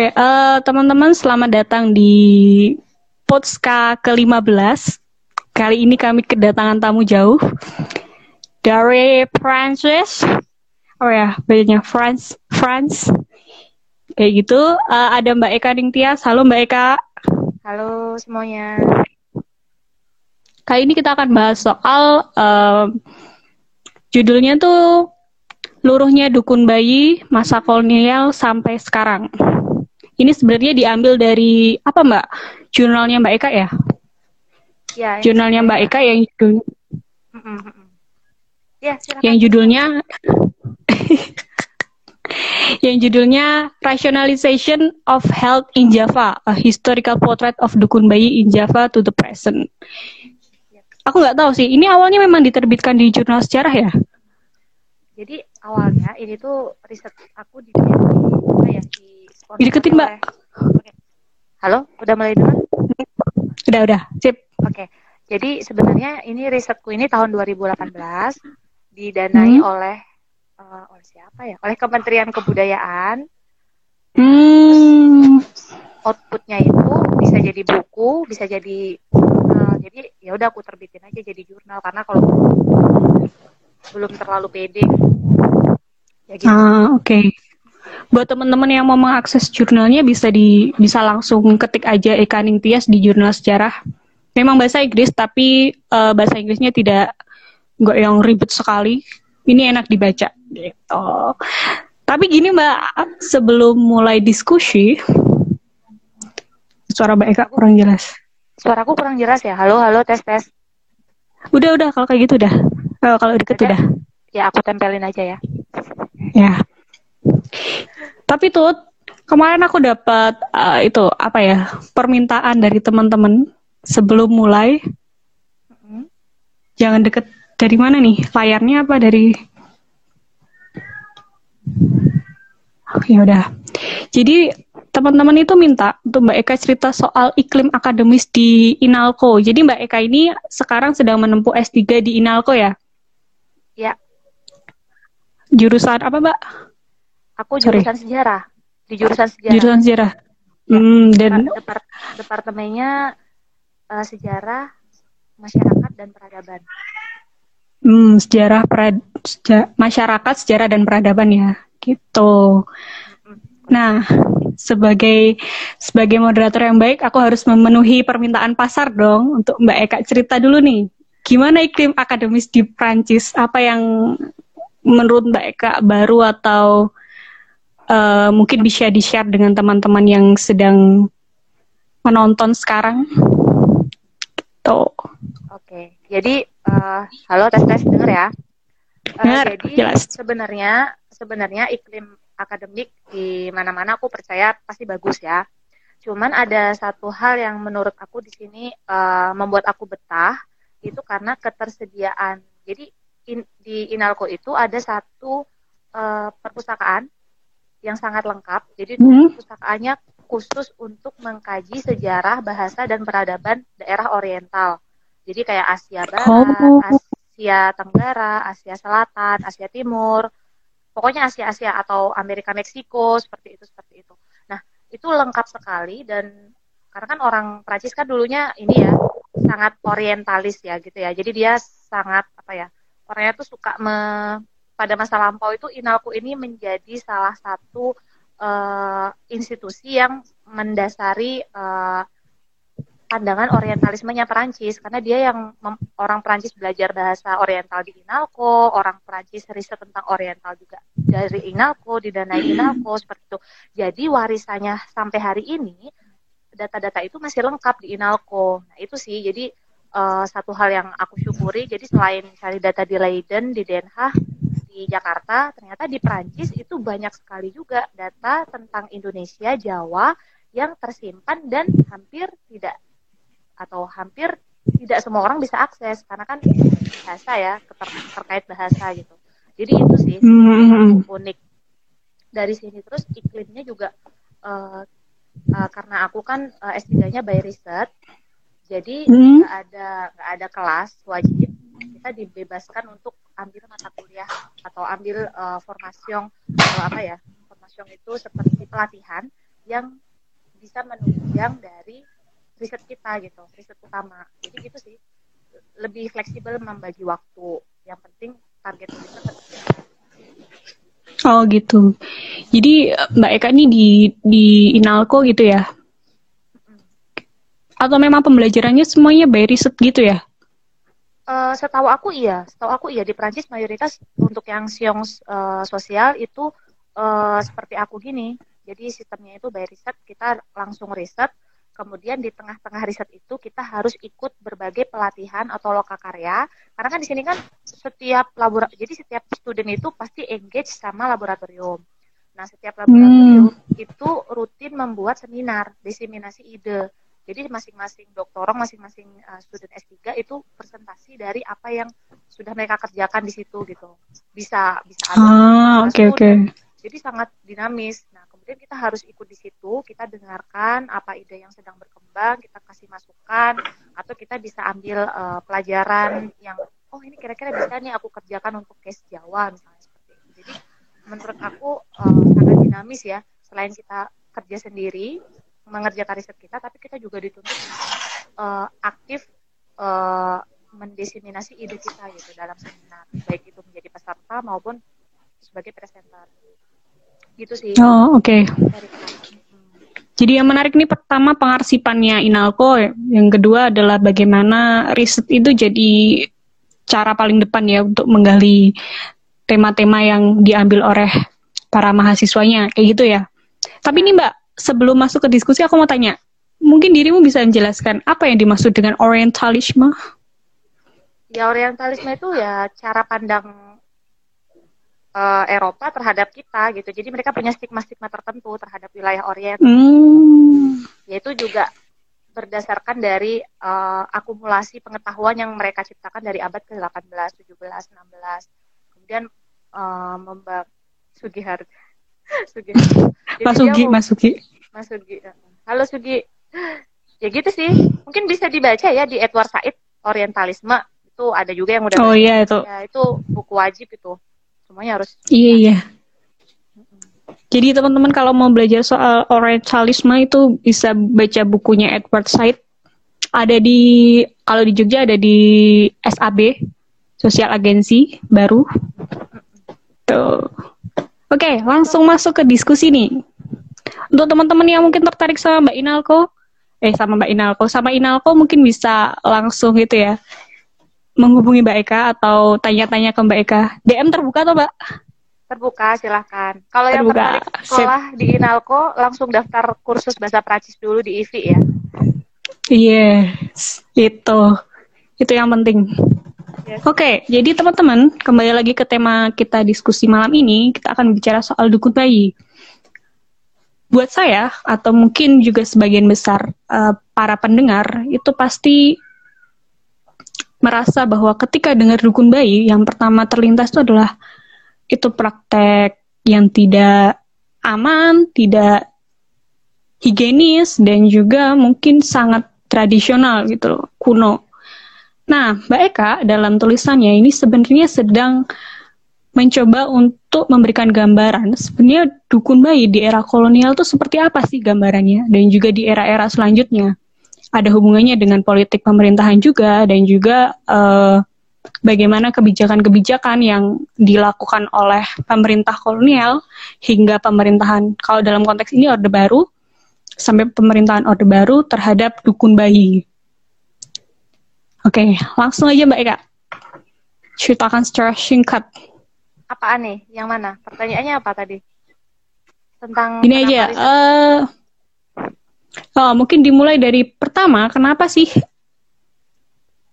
Oke, uh, teman-teman selamat datang di Potska ke-15. Kali ini kami kedatangan tamu jauh dari Prancis. Oh ya, banyak France, France. Kayak gitu. Uh, ada Mbak Eka Dingtias. Halo Mbak Eka. Halo semuanya. Kali ini kita akan bahas soal uh, judulnya tuh luruhnya dukun bayi masa kolonial sampai sekarang. Ini sebenarnya diambil dari apa Mbak? Jurnalnya Mbak Eka ya? Ya. Jurnalnya Mbak Eka yang judul. Ya, Yang judulnya yang judulnya Rationalization of Health in Java, a historical portrait of dukun bayi in Java to the present. Aku nggak tahu sih, ini awalnya memang diterbitkan di jurnal sejarah ya? Jadi awalnya ini tuh riset aku di apa ya di Dideketin mbak. Oke. Halo, udah mulai dengar? Udah udah, sip. Oke. Jadi sebenarnya ini risetku ini tahun 2018 didanai hmm. oleh uh, oleh siapa ya? Oleh Kementerian Kebudayaan. Hmm. Outputnya itu bisa jadi buku, bisa jadi uh, jadi ya udah aku terbitin aja jadi jurnal karena kalau belum terlalu pede. Ya gitu. Ah, oke. Okay. Buat teman-teman yang mau mengakses jurnalnya bisa di bisa langsung ketik aja Eka Ningtyas di jurnal sejarah. Memang bahasa Inggris tapi uh, bahasa Inggrisnya tidak nggak yang ribet sekali. Ini enak dibaca gitu. Tapi gini Mbak, sebelum mulai diskusi, suara Mbak Eka kurang jelas. Suaraku kurang jelas ya. Halo, halo, tes tes. Udah udah kalau kayak gitu udah. Oh, kalau deket udah. udah. Ya aku tempelin aja ya. Ya. Tapi tuh kemarin aku dapat uh, itu apa ya permintaan dari teman-teman sebelum mulai. Mm-hmm. Jangan deket dari mana nih? Layarnya apa dari? Oh, ya udah. Jadi teman-teman itu minta untuk Mbak Eka cerita soal iklim akademis di Inalko. Jadi Mbak Eka ini sekarang sedang menempuh S3 di Inalko ya? Ya. Jurusan apa, Mbak? Aku jurusan Sorry. sejarah. Di jurusan sejarah. Jurusan sejarah. Ya, hmm, dan Depart departemennya uh, sejarah, masyarakat dan peradaban. Hmm, sejarah perad seja masyarakat, sejarah dan peradaban ya. Gitu. Nah, sebagai sebagai moderator yang baik, aku harus memenuhi permintaan pasar dong untuk Mbak Eka cerita dulu nih gimana iklim akademis di Prancis? Apa yang menurut Mbak Eka baru atau uh, mungkin bisa di-share dengan teman-teman yang sedang menonton sekarang? Tuh. Gitu. Oke, jadi uh, halo tes tes dengar ya. Uh, dengar, jadi jelas. sebenarnya sebenarnya iklim akademik di mana-mana aku percaya pasti bagus ya. Cuman ada satu hal yang menurut aku di sini uh, membuat aku betah itu karena ketersediaan. Jadi in, di Inalko itu ada satu uh, perpustakaan yang sangat lengkap. Jadi hmm. perpustakaannya khusus untuk mengkaji sejarah, bahasa dan peradaban daerah Oriental. Jadi kayak Asia Barat, oh. Asia Tenggara, Asia Selatan, Asia Timur, pokoknya Asia-Asia atau Amerika Meksiko seperti itu seperti itu. Nah itu lengkap sekali dan karena kan orang Prancis kan dulunya ini ya sangat orientalis ya gitu ya. Jadi dia sangat apa ya orangnya tuh suka me, pada masa lampau itu Inalku ini menjadi salah satu uh, institusi yang mendasari uh, pandangan orientalismenya Perancis karena dia yang orang Perancis belajar bahasa oriental di Inalko, orang Perancis riset tentang oriental juga dari Inalko, didanai Inalko seperti itu. Jadi warisannya sampai hari ini data-data itu masih lengkap di Inalco. Nah, itu sih jadi uh, satu hal yang aku syukuri. Jadi selain cari data di Leiden, di Den Haag, di Jakarta, ternyata di Prancis itu banyak sekali juga data tentang Indonesia, Jawa yang tersimpan dan hampir tidak atau hampir tidak semua orang bisa akses karena kan bahasa ya ter terkait bahasa gitu. Jadi itu sih mm-hmm. unik dari sini terus iklimnya juga uh, uh, karena aku kan uh, S3-nya by research, jadi hmm. nggak hmm. ada nggak ada kelas wajib, kita dibebaskan untuk ambil mata kuliah atau ambil uh, formasi uh, apa ya, formasi itu seperti pelatihan yang bisa menunjang dari riset kita gitu, riset utama. Jadi gitu sih, lebih fleksibel membagi waktu. Yang penting target kita Oh gitu. Jadi Mbak Eka ini di di Inalco gitu ya? Atau memang pembelajarannya semuanya by riset gitu ya? Uh, setahu aku iya, setahu aku iya di Prancis mayoritas untuk yang siong uh, sosial itu uh, seperti aku gini. Jadi sistemnya itu by riset, kita langsung riset, kemudian di tengah-tengah riset itu kita harus ikut berbagai pelatihan atau loka karya. Karena kan di sini kan setiap laboratorium, jadi setiap student itu pasti engage sama laboratorium. Nah, setiap laboratorium hmm. itu rutin membuat seminar, diseminasi ide. Jadi masing-masing doktorong, masing-masing uh, student S3 itu presentasi dari apa yang sudah mereka kerjakan di situ gitu. Bisa bisa ada. Ah, oke oke. Okay, okay. Jadi sangat dinamis. Nah, kemudian kita harus ikut di situ, kita dengarkan apa ide yang sedang berkembang, kita kasih masukan atau kita bisa ambil uh, pelajaran yang oh ini kira-kira bisa nih aku kerjakan untuk case Jawa misalnya seperti itu. Jadi menurut aku uh, sangat dinamis ya. Selain kita kerja sendiri, mengerjakan riset kita, tapi kita juga dituntut uh, aktif uh, mendiseminasi ide kita gitu dalam seminar, baik itu menjadi peserta maupun sebagai presenter. Gitu sih. Oh oke. Okay. Jadi yang menarik nih pertama pengarsipannya Inalco, yang kedua adalah bagaimana riset itu jadi cara paling depan ya untuk menggali tema-tema yang diambil oleh para mahasiswanya, kayak gitu ya. Tapi ini Mbak, sebelum masuk ke diskusi aku mau tanya, mungkin dirimu bisa menjelaskan apa yang dimaksud dengan orientalisme? Ya orientalisme itu ya cara pandang uh, Eropa terhadap kita gitu. Jadi mereka punya stigma-stigma tertentu terhadap wilayah Orient. Hmm. Yaitu juga berdasarkan dari uh, akumulasi pengetahuan yang mereka ciptakan dari abad ke-18, 17, 16. Kemudian uh, Mbak Sugihar. Mas Sugi, Mas Sugi. Mas Sugi. Halo Sugi. Ya gitu sih. Mungkin bisa dibaca ya di Edward Said Orientalisme. Itu ada juga yang udah Oh iya itu. Ya, itu buku wajib itu. Semuanya harus. Iya iya. Jadi teman-teman kalau mau belajar soal Orientalisme itu bisa baca bukunya Edward Said. Ada di kalau di Jogja ada di SAB Sosial Agensi baru. Tuh. Oke, langsung masuk ke diskusi nih. Untuk teman-teman yang mungkin tertarik sama Mbak Inalko, eh sama Mbak Inalko, sama Inalko mungkin bisa langsung gitu ya menghubungi Mbak Eka atau tanya-tanya ke Mbak Eka. DM terbuka atau Mbak? Terbuka, silahkan. Kalau yang tertarik sekolah Sip. di Inalko, langsung daftar kursus bahasa Prancis dulu di IVI ya. Yes, itu. Itu yang penting. Oke, okay, jadi teman-teman, kembali lagi ke tema kita diskusi malam ini, kita akan bicara soal dukun bayi buat saya atau mungkin juga sebagian besar uh, para pendengar itu pasti merasa bahwa ketika dengar dukun bayi yang pertama terlintas itu adalah itu praktek yang tidak aman, tidak higienis dan juga mungkin sangat tradisional gitu loh, kuno. Nah, Mbak Eka dalam tulisannya ini sebenarnya sedang mencoba untuk memberikan gambaran sebenarnya dukun bayi di era kolonial itu seperti apa sih gambarannya dan juga di era-era selanjutnya ada hubungannya dengan politik pemerintahan juga dan juga uh, bagaimana kebijakan-kebijakan yang dilakukan oleh pemerintah kolonial hingga pemerintahan kalau dalam konteks ini orde baru sampai pemerintahan orde baru terhadap dukun bayi. Oke, langsung aja Mbak Eka. Ceritakan secara singkat Apaan nih? Yang mana? Pertanyaannya apa tadi? Tentang Ini aja. Uh, oh, mungkin dimulai dari pertama, kenapa sih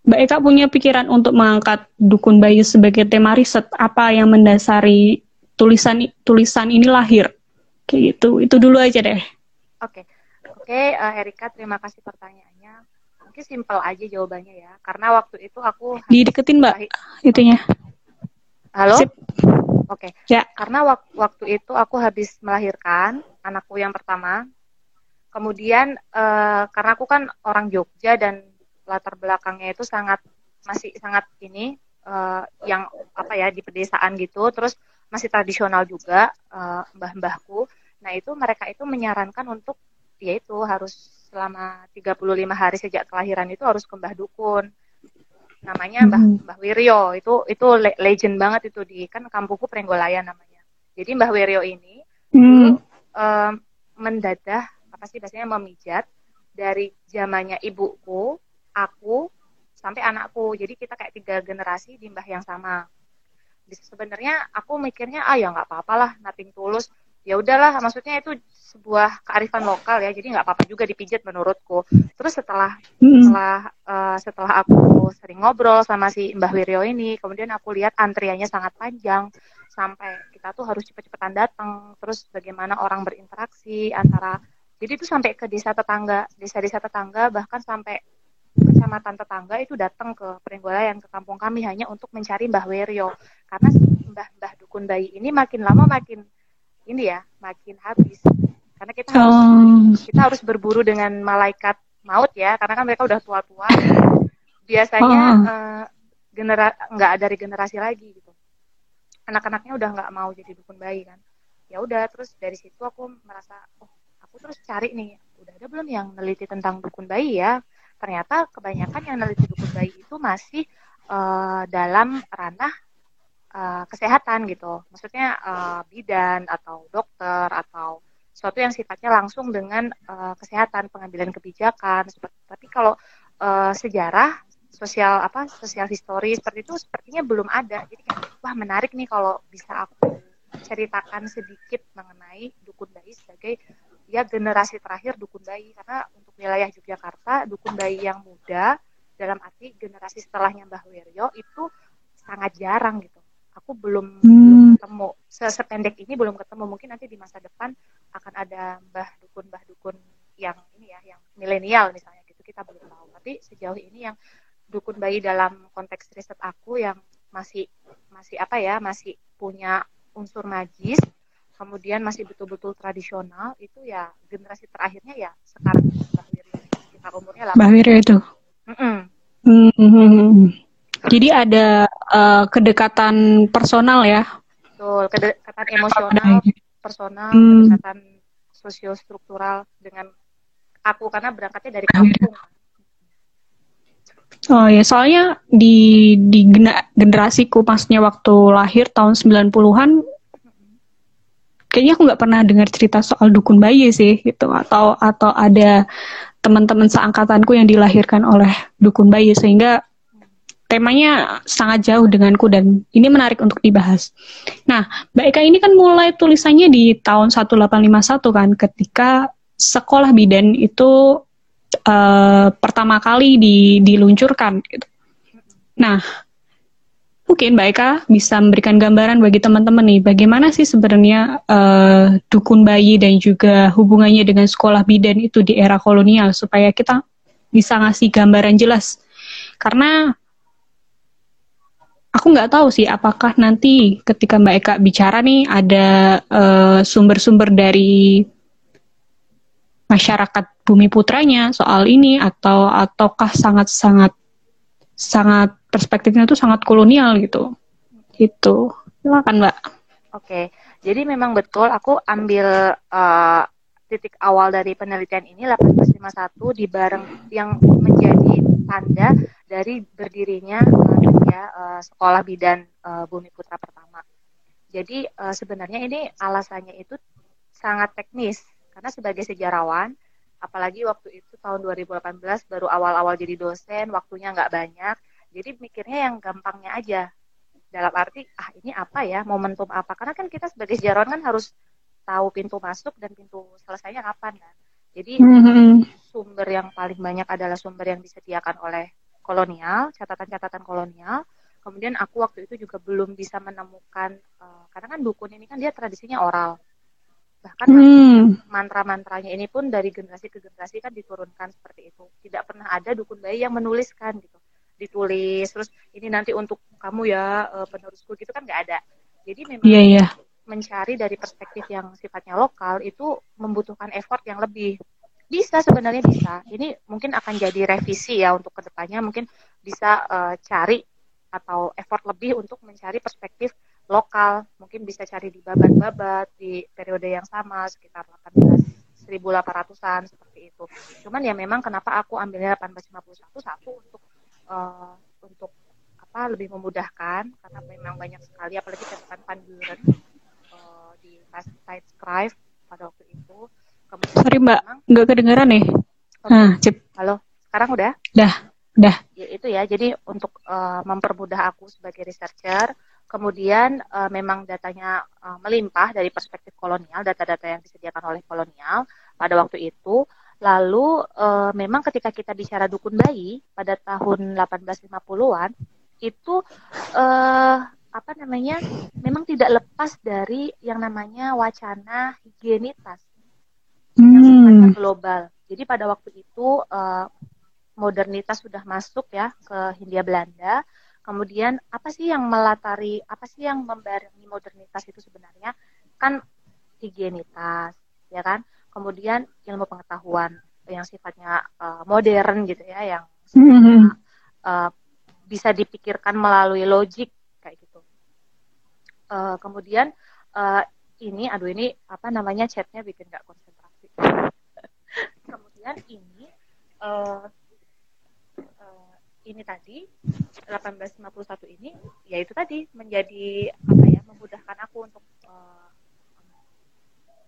Mbak Eka punya pikiran untuk mengangkat dukun bayi sebagai tema riset? Apa yang mendasari tulisan tulisan ini lahir? Kayak gitu. Itu dulu aja deh. Oke. Okay. Oke, okay, uh, eh, Erika, terima kasih pertanyaannya. Mungkin simpel aja jawabannya ya. Karena waktu itu aku dideketin, Mbak, itunya. Halo? Oke. Okay. Ya. Karena wak waktu itu aku habis melahirkan anakku yang pertama. Kemudian uh, karena aku kan orang Jogja dan latar belakangnya itu sangat masih sangat ini uh, yang apa ya di pedesaan gitu, terus masih tradisional juga uh, mbah-mbahku. Nah itu mereka itu menyarankan untuk yaitu harus selama 35 hari sejak kelahiran itu harus ke Mbah Dukun. Namanya Mbah, hmm. Mbah Wiryo. Itu itu legend banget itu di kan kampungku Prenggolayan namanya. Jadi Mbah Wiryo ini hmm. um, mendadah apa sih biasanya memijat dari zamannya ibuku, aku sampai anakku. Jadi kita kayak tiga generasi di mbah yang sama. Sebenarnya aku mikirnya ah ya nggak apa-apa lah, nating tulus ya udahlah maksudnya itu sebuah kearifan lokal ya jadi nggak apa-apa juga dipijat menurutku. Terus setelah setelah uh, setelah aku sering ngobrol sama si Mbah Wiryo ini kemudian aku lihat antriannya sangat panjang sampai kita tuh harus cepet-cepetan datang terus bagaimana orang berinteraksi antara jadi itu sampai ke desa tetangga desa-desa tetangga bahkan sampai kecamatan tetangga itu datang ke Peringgolayan ke kampung kami hanya untuk mencari Mbah Wiryo. Karena Mbah-mbah dukun bayi ini makin lama makin ini ya makin habis. Karena kita harus oh. kita harus berburu dengan malaikat maut ya karena kan mereka udah tua-tua. Biasanya oh. uh, genera nggak dari generasi lagi gitu. Anak-anaknya udah nggak mau jadi dukun bayi kan. Ya udah terus dari situ aku merasa oh aku terus cari nih. Udah ada belum yang neliti tentang dukun bayi ya? Ternyata kebanyakan yang neliti dukun bayi itu masih uh, dalam ranah uh, kesehatan gitu. Maksudnya uh, bidan atau dokter atau sesuatu yang sifatnya langsung dengan uh, kesehatan, pengambilan kebijakan. Seperti, tapi kalau uh, sejarah sosial apa sosial histori seperti itu sepertinya belum ada. Jadi kayak wah menarik nih kalau bisa aku ceritakan sedikit mengenai dukun bayi sebagai ya generasi terakhir dukun bayi karena untuk wilayah Yogyakarta dukun bayi yang muda dalam arti generasi setelahnya Mbah Wiryo itu sangat jarang gitu aku belum, hmm. belum ketemu sependek ini belum ketemu mungkin nanti di masa depan akan ada mbah dukun mbah dukun yang ini ya yang milenial misalnya gitu kita belum tahu tapi sejauh ini yang dukun bayi dalam konteks riset aku yang masih masih apa ya masih punya unsur magis kemudian masih betul-betul tradisional itu ya generasi terakhirnya ya sekarang Mbah Wiryo sekitar umurnya lah Mbah Wiryo itu mm -mm. Mm -hmm. Jadi ada uh, kedekatan personal ya. Betul, kedekatan emosional, personal, hmm. kedekatan sosiostruktural dengan aku karena berangkatnya dari kampung. Oh ya, soalnya di di generasiku pasnya waktu lahir tahun 90-an kayaknya aku nggak pernah dengar cerita soal dukun bayi sih gitu atau atau ada teman-teman seangkatanku yang dilahirkan oleh dukun bayi sehingga temanya sangat jauh denganku dan ini menarik untuk dibahas. Nah, Mbak Eka ini kan mulai tulisannya di tahun 1851 kan ketika sekolah bidan itu uh, pertama kali di, diluncurkan gitu. Nah, mungkin Mbak Eka bisa memberikan gambaran bagi teman-teman nih bagaimana sih sebenarnya uh, dukun bayi dan juga hubungannya dengan sekolah bidan itu di era kolonial supaya kita bisa ngasih gambaran jelas. Karena aku nggak tahu sih apakah nanti ketika Mbak Eka bicara nih ada uh, sumber-sumber dari masyarakat Bumi Putranya soal ini atau ataukah sangat-sangat sangat perspektifnya itu sangat kolonial gitu. Itu. Silakan, Mbak. Oke. Jadi memang betul aku ambil uh, titik awal dari penelitian ini 1851 di bareng yang menjadi tanda dari berdirinya uh, ya, uh, sekolah bidan uh, Bumi Putra pertama. Jadi uh, sebenarnya ini alasannya itu sangat teknis karena sebagai sejarawan, apalagi waktu itu tahun 2018 baru awal-awal jadi dosen, waktunya nggak banyak, jadi mikirnya yang gampangnya aja. Dalam arti, ah ini apa ya, momentum apa? Karena kan kita sebagai sejarawan kan harus tahu pintu masuk dan pintu selesainya kapan kan. Jadi mm-hmm. sumber yang paling banyak adalah sumber yang disediakan oleh kolonial, catatan-catatan kolonial. Kemudian aku waktu itu juga belum bisa menemukan uh, karena kan dukun ini kan dia tradisinya oral. Bahkan mm. mantra-mantranya ini pun dari generasi ke generasi kan diturunkan seperti itu. Tidak pernah ada dukun bayi yang menuliskan gitu. Ditulis terus ini nanti untuk kamu ya uh, penerusku gitu kan nggak ada. Jadi memang yeah, yeah mencari dari perspektif yang sifatnya lokal itu membutuhkan effort yang lebih. Bisa sebenarnya bisa. Ini mungkin akan jadi revisi ya untuk ke depannya. Mungkin bisa uh, cari atau effort lebih untuk mencari perspektif lokal. Mungkin bisa cari di babat-babat di periode yang sama sekitar 18 1800-an seperti itu. Cuman ya memang kenapa aku ambilnya 1851 satu? Untuk uh, untuk apa lebih memudahkan karena memang banyak sekali apalagi catatan Van Buren uh, di site Scribe pada waktu itu. Kemudian Sorry Mbak, nggak kedengeran nih. Okay. Nah, cip. Halo, sekarang udah? Dah, dah. Ya, itu ya, jadi untuk uh, mempermudah aku sebagai researcher, kemudian uh, memang datanya uh, melimpah dari perspektif kolonial, data-data yang disediakan oleh kolonial pada waktu itu. Lalu uh, memang ketika kita bicara dukun bayi pada tahun 1850-an itu uh, apa namanya memang tidak lepas dari yang namanya wacana higienitas hmm. yang sifatnya global. Jadi pada waktu itu uh, modernitas sudah masuk ya ke Hindia Belanda Kemudian apa sih yang melatari, apa sih yang membarengi modernitas itu sebenarnya? Kan higienitas, ya kan? Kemudian ilmu pengetahuan yang sifatnya uh, modern gitu ya, yang sifatnya, uh, bisa dipikirkan melalui logik. Uh, kemudian uh, ini, aduh ini apa namanya chatnya bikin nggak konsentrasi. kemudian ini uh, ini tadi 1851 ini ya itu tadi menjadi apa ya memudahkan aku untuk uh,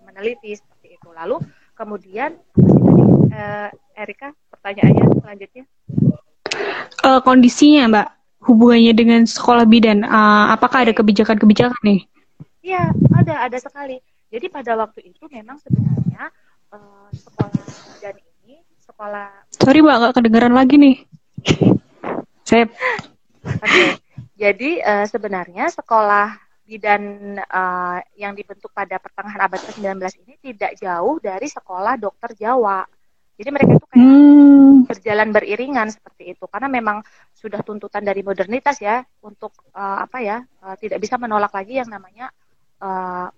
meneliti seperti itu. Lalu kemudian uh, Erika pertanyaannya selanjutnya? Uh, kondisinya mbak hubungannya dengan sekolah bidan uh, apakah ada kebijakan-kebijakan nih Iya ada ada sekali jadi pada waktu itu memang sebenarnya uh, sekolah bidan ini sekolah sorry mbak nggak kedengeran lagi nih Sip. Oke. Okay. Jadi uh, sebenarnya sekolah bidan uh, yang dibentuk pada pertengahan abad ke-19 ini tidak jauh dari sekolah dokter Jawa. Jadi mereka itu kayak hmm. berjalan beriringan seperti itu karena memang sudah tuntutan dari modernitas ya untuk uh, apa ya uh, tidak bisa menolak lagi yang namanya uh,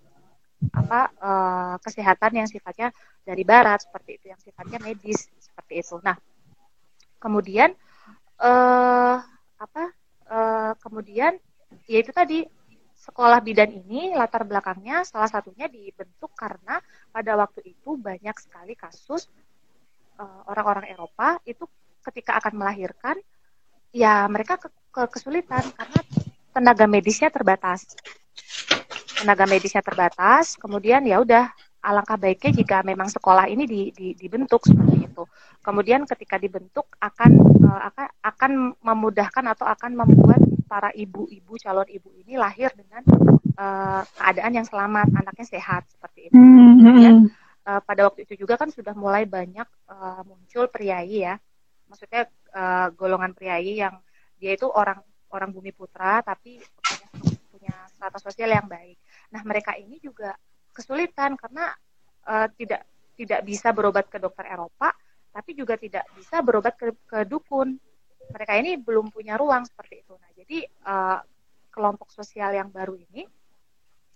apa uh, kesehatan yang sifatnya dari barat seperti itu yang sifatnya medis seperti itu. Nah, kemudian uh, apa uh, kemudian ya itu tadi sekolah bidan ini latar belakangnya salah satunya dibentuk karena pada waktu itu banyak sekali kasus eh, orang-orang Eropa itu ketika akan melahirkan ya mereka ke, ke kesulitan karena tenaga medisnya terbatas tenaga medisnya terbatas kemudian ya udah alangkah baiknya jika memang sekolah ini di, di, dibentuk seperti itu. Kemudian ketika dibentuk akan uh, akan akan memudahkan atau akan membuat para ibu-ibu calon ibu ini lahir dengan uh, keadaan yang selamat, anaknya sehat seperti itu. Mm-hmm. Kemudian uh, pada waktu itu juga kan sudah mulai banyak uh, muncul priayi ya, maksudnya uh, golongan priayi yang dia itu orang orang bumi putra tapi punya, punya strata sosial yang baik. Nah mereka ini juga kesulitan karena uh, tidak tidak bisa berobat ke dokter Eropa, tapi juga tidak bisa berobat ke, ke dukun. Mereka ini belum punya ruang seperti itu. Nah, jadi uh, kelompok sosial yang baru ini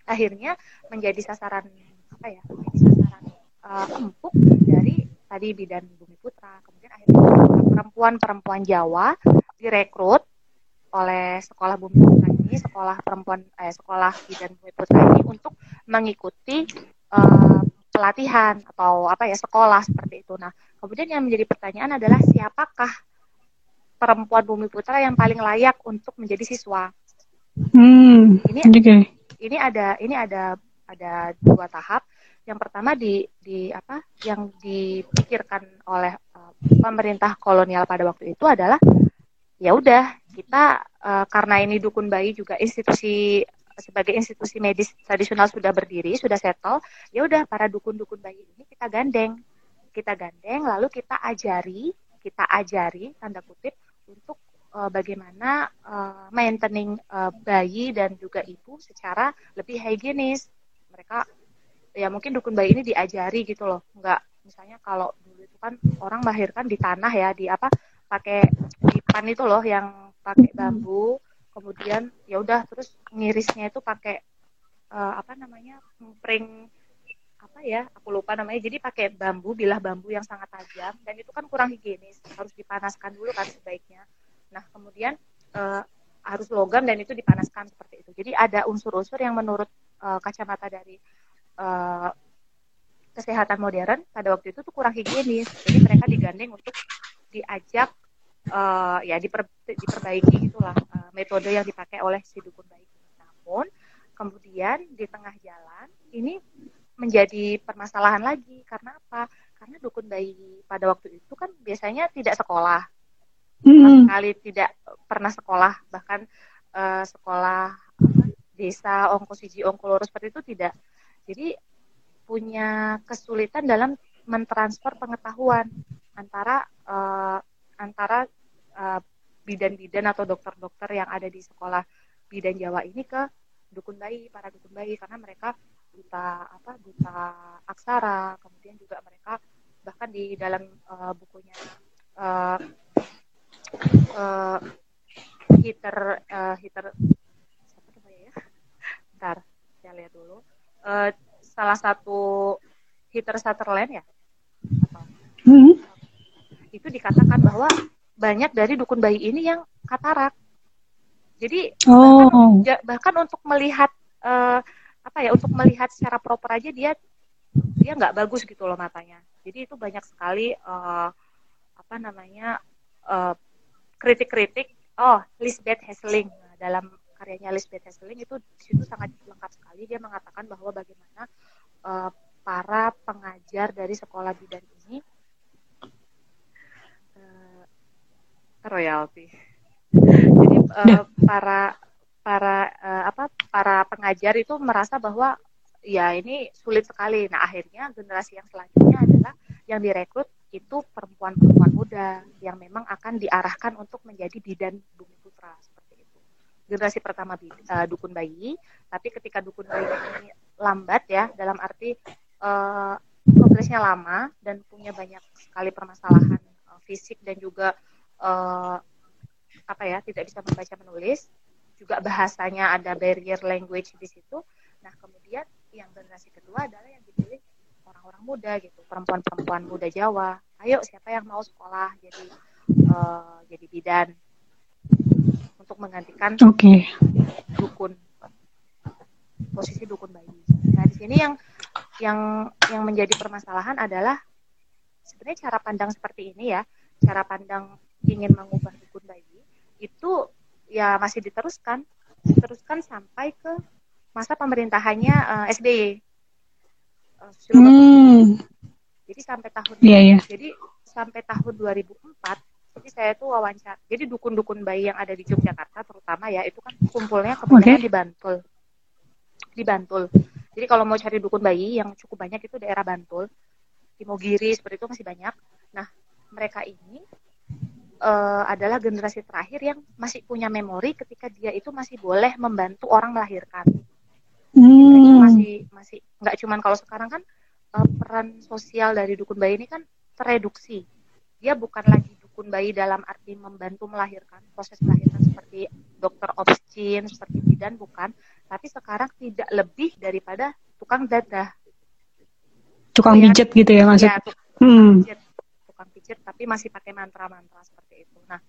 akhirnya menjadi sasaran apa ya? Uh, empuk dari tadi bidan Bumi Putra. Kemudian akhirnya perempuan-perempuan Jawa direkrut oleh sekolah Bumi Putra ini, sekolah perempuan eh, sekolah bidan Bumi Putra ini untuk mengikuti uh, pelatihan atau apa ya sekolah seperti itu. Nah, kemudian yang menjadi pertanyaan adalah siapakah perempuan Bumi Putra yang paling layak untuk menjadi siswa? Hmm, ini okay. ini ada ini ada ada dua tahap. Yang pertama di di apa yang dipikirkan oleh uh, pemerintah kolonial pada waktu itu adalah ya udah kita uh, karena ini dukun bayi juga institusi sebagai institusi medis tradisional sudah berdiri, sudah settle, ya udah para dukun-dukun bayi ini kita gandeng. Kita gandeng lalu kita ajari, kita ajari tanda kutip untuk uh, bagaimana uh, maintaining uh, bayi dan juga ibu secara lebih higienis. Mereka ya mungkin dukun bayi ini diajari gitu loh. Enggak misalnya kalau dulu itu kan orang melahirkan di tanah ya, di apa pakai dipan itu loh yang pakai bambu. Kemudian ya udah terus ngirisnya itu pakai uh, apa namanya pring apa ya aku lupa namanya. Jadi pakai bambu bilah bambu yang sangat tajam dan itu kan kurang higienis harus dipanaskan dulu kan sebaiknya. Nah kemudian uh, harus logam dan itu dipanaskan seperti itu. Jadi ada unsur-unsur yang menurut uh, kacamata dari uh, kesehatan modern pada waktu itu tuh kurang higienis. Jadi mereka digandeng untuk diajak uh, ya diper, diperbaiki itulah uh, metode yang dipakai oleh si dukun bayi namun kemudian di tengah jalan ini menjadi permasalahan lagi. Karena apa? Karena dukun bayi pada waktu itu kan biasanya tidak sekolah. Mm. sekali tidak pernah sekolah. Bahkan uh, sekolah desa ongkosiji ongkoloro seperti itu tidak jadi punya kesulitan dalam mentransfer pengetahuan antara uh, antara uh, bidan-bidan atau dokter-dokter yang ada di sekolah bidan Jawa ini ke dukun bayi para dukun bayi. Karena mereka buta apa buta aksara kemudian juga mereka bahkan di dalam uh, bukunya uh, uh, hitter uh, hitter siapa ya? Ntar saya lihat dulu uh, salah satu hitter Sutherland ya atau hmm. itu dikatakan bahwa banyak dari dukun bayi ini yang katarak jadi oh. bahkan, bahkan untuk melihat uh, apa ya untuk melihat secara proper aja dia dia nggak bagus gitu loh matanya. Jadi itu banyak sekali uh, apa namanya kritik kritik-kritik. Oh, Lisbeth Hesseling nah, dalam karyanya Lisbeth Hesseling itu di situ sangat lengkap sekali. Dia mengatakan bahwa bagaimana uh, para pengajar dari sekolah bidan ini uh, royalty. Jadi uh, para para uh, apa para pengajar itu merasa bahwa ya ini sulit sekali. Nah akhirnya generasi yang selanjutnya adalah yang direkrut itu perempuan-perempuan muda yang memang akan diarahkan untuk menjadi bidan bumi putra. Generasi pertama uh, dukun bayi, tapi ketika dukun bayi ini lambat ya dalam arti uh, progresnya lama dan punya banyak sekali permasalahan uh, fisik dan juga uh, apa ya tidak bisa membaca menulis juga bahasanya ada barrier language di situ. Nah, kemudian yang generasi kedua adalah yang dipilih orang-orang muda gitu, perempuan-perempuan muda Jawa. Ayo siapa yang mau sekolah jadi uh, jadi bidan untuk menggantikan okay. dukun posisi dukun bayi. Nah, di sini yang yang yang menjadi permasalahan adalah sebenarnya cara pandang seperti ini ya, cara pandang ingin mengubah dukun bayi itu ya masih diteruskan diteruskan sampai ke masa pemerintahannya uh, eh, SBY. Uh, eh, hmm. Jadi sampai tahun yeah, yeah. jadi sampai tahun 2004 jadi saya tuh wawancara. Jadi dukun-dukun bayi yang ada di Yogyakarta terutama ya itu kan kumpulnya kebanyakan okay. di Bantul. Di Bantul. Jadi kalau mau cari dukun bayi yang cukup banyak itu daerah Bantul. Di Mogiri seperti itu masih banyak. Nah, mereka ini uh, adalah generasi terakhir yang masih punya memori ketika dia itu masih boleh membantu orang melahirkan. Hmm. masih masih nggak cuman kalau sekarang kan uh, peran sosial dari dukun bayi ini kan tereduksi. Dia bukan lagi dukun bayi dalam arti membantu melahirkan proses melahirkan seperti dokter obstin seperti bidan bukan, tapi sekarang tidak lebih daripada tukang dadah. Tukang pijet gitu ya maksudnya. Ya, tukang hmm. pijet tukang pijat tapi masih pakai mantra-mantra seperti itu. Nah,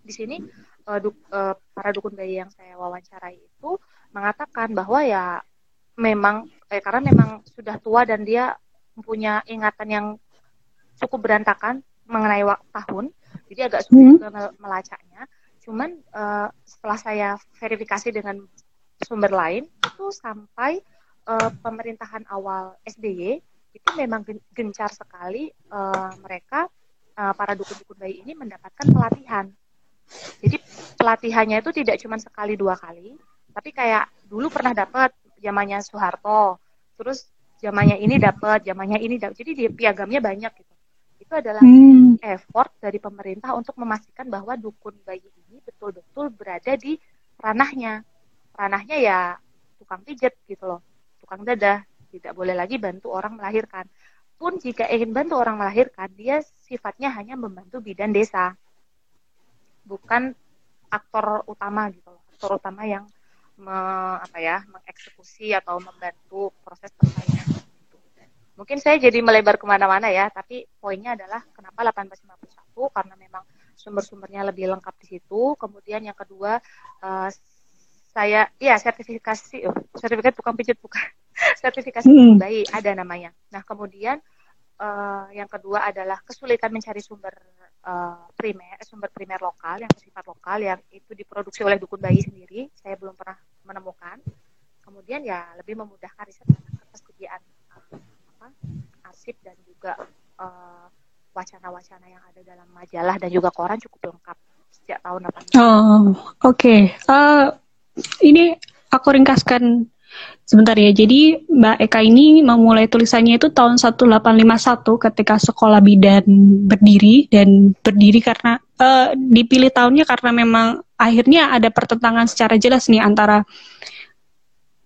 di sini uh, du, uh, para dukun bayi yang saya wawancarai itu mengatakan bahwa ya memang eh, karena memang sudah tua dan dia mempunyai ingatan yang cukup berantakan mengenai waktu tahun, jadi agak sulit hmm. melacaknya. Cuman uh, setelah saya verifikasi dengan sumber lain itu sampai uh, pemerintahan awal SBY itu memang gencar sekali uh, mereka uh, para dukun-dukun bayi ini mendapatkan pelatihan. Jadi pelatihannya itu tidak cuma sekali dua kali, tapi kayak dulu pernah dapat zamannya Soeharto, terus zamannya ini dapat, zamannya ini dapat. Jadi dia piagamnya banyak gitu. Itu adalah hmm. effort dari pemerintah untuk memastikan bahwa dukun bayi ini betul-betul berada di ranahnya. Ranahnya ya tukang pijet gitu loh, tukang dadah tidak boleh lagi bantu orang melahirkan. Pun jika ingin bantu orang melahirkan, dia sifatnya hanya membantu bidan desa. Bukan aktor utama gitu loh. Aktor utama yang me, apa ya, mengeksekusi atau membantu proses persalinan. Mungkin saya jadi melebar ke mana-mana ya, tapi poinnya adalah kenapa 1851 karena memang sumber-sumbernya lebih lengkap di situ. Kemudian yang kedua, uh, saya ya sertifikasi oh, sertifikat tukang pijat bukan. Sertifikasi hmm. bayi ada namanya. Nah kemudian uh, yang kedua adalah kesulitan mencari sumber uh, primer sumber primer lokal yang bersifat lokal yang itu diproduksi oleh dukun bayi sendiri. Saya belum pernah menemukan. Kemudian ya lebih memudahkan riset karena ketersediaan. uh, apa, arsip dan juga uh, wacana-wacana yang ada dalam majalah dan juga koran cukup lengkap sejak tahun 80. Oh, oke. Okay. Uh, ini aku ringkaskan sebentar ya. Jadi Mbak Eka ini memulai tulisannya itu tahun 1851 ketika sekolah bidan berdiri dan berdiri karena uh, dipilih tahunnya karena memang akhirnya ada pertentangan secara jelas nih antara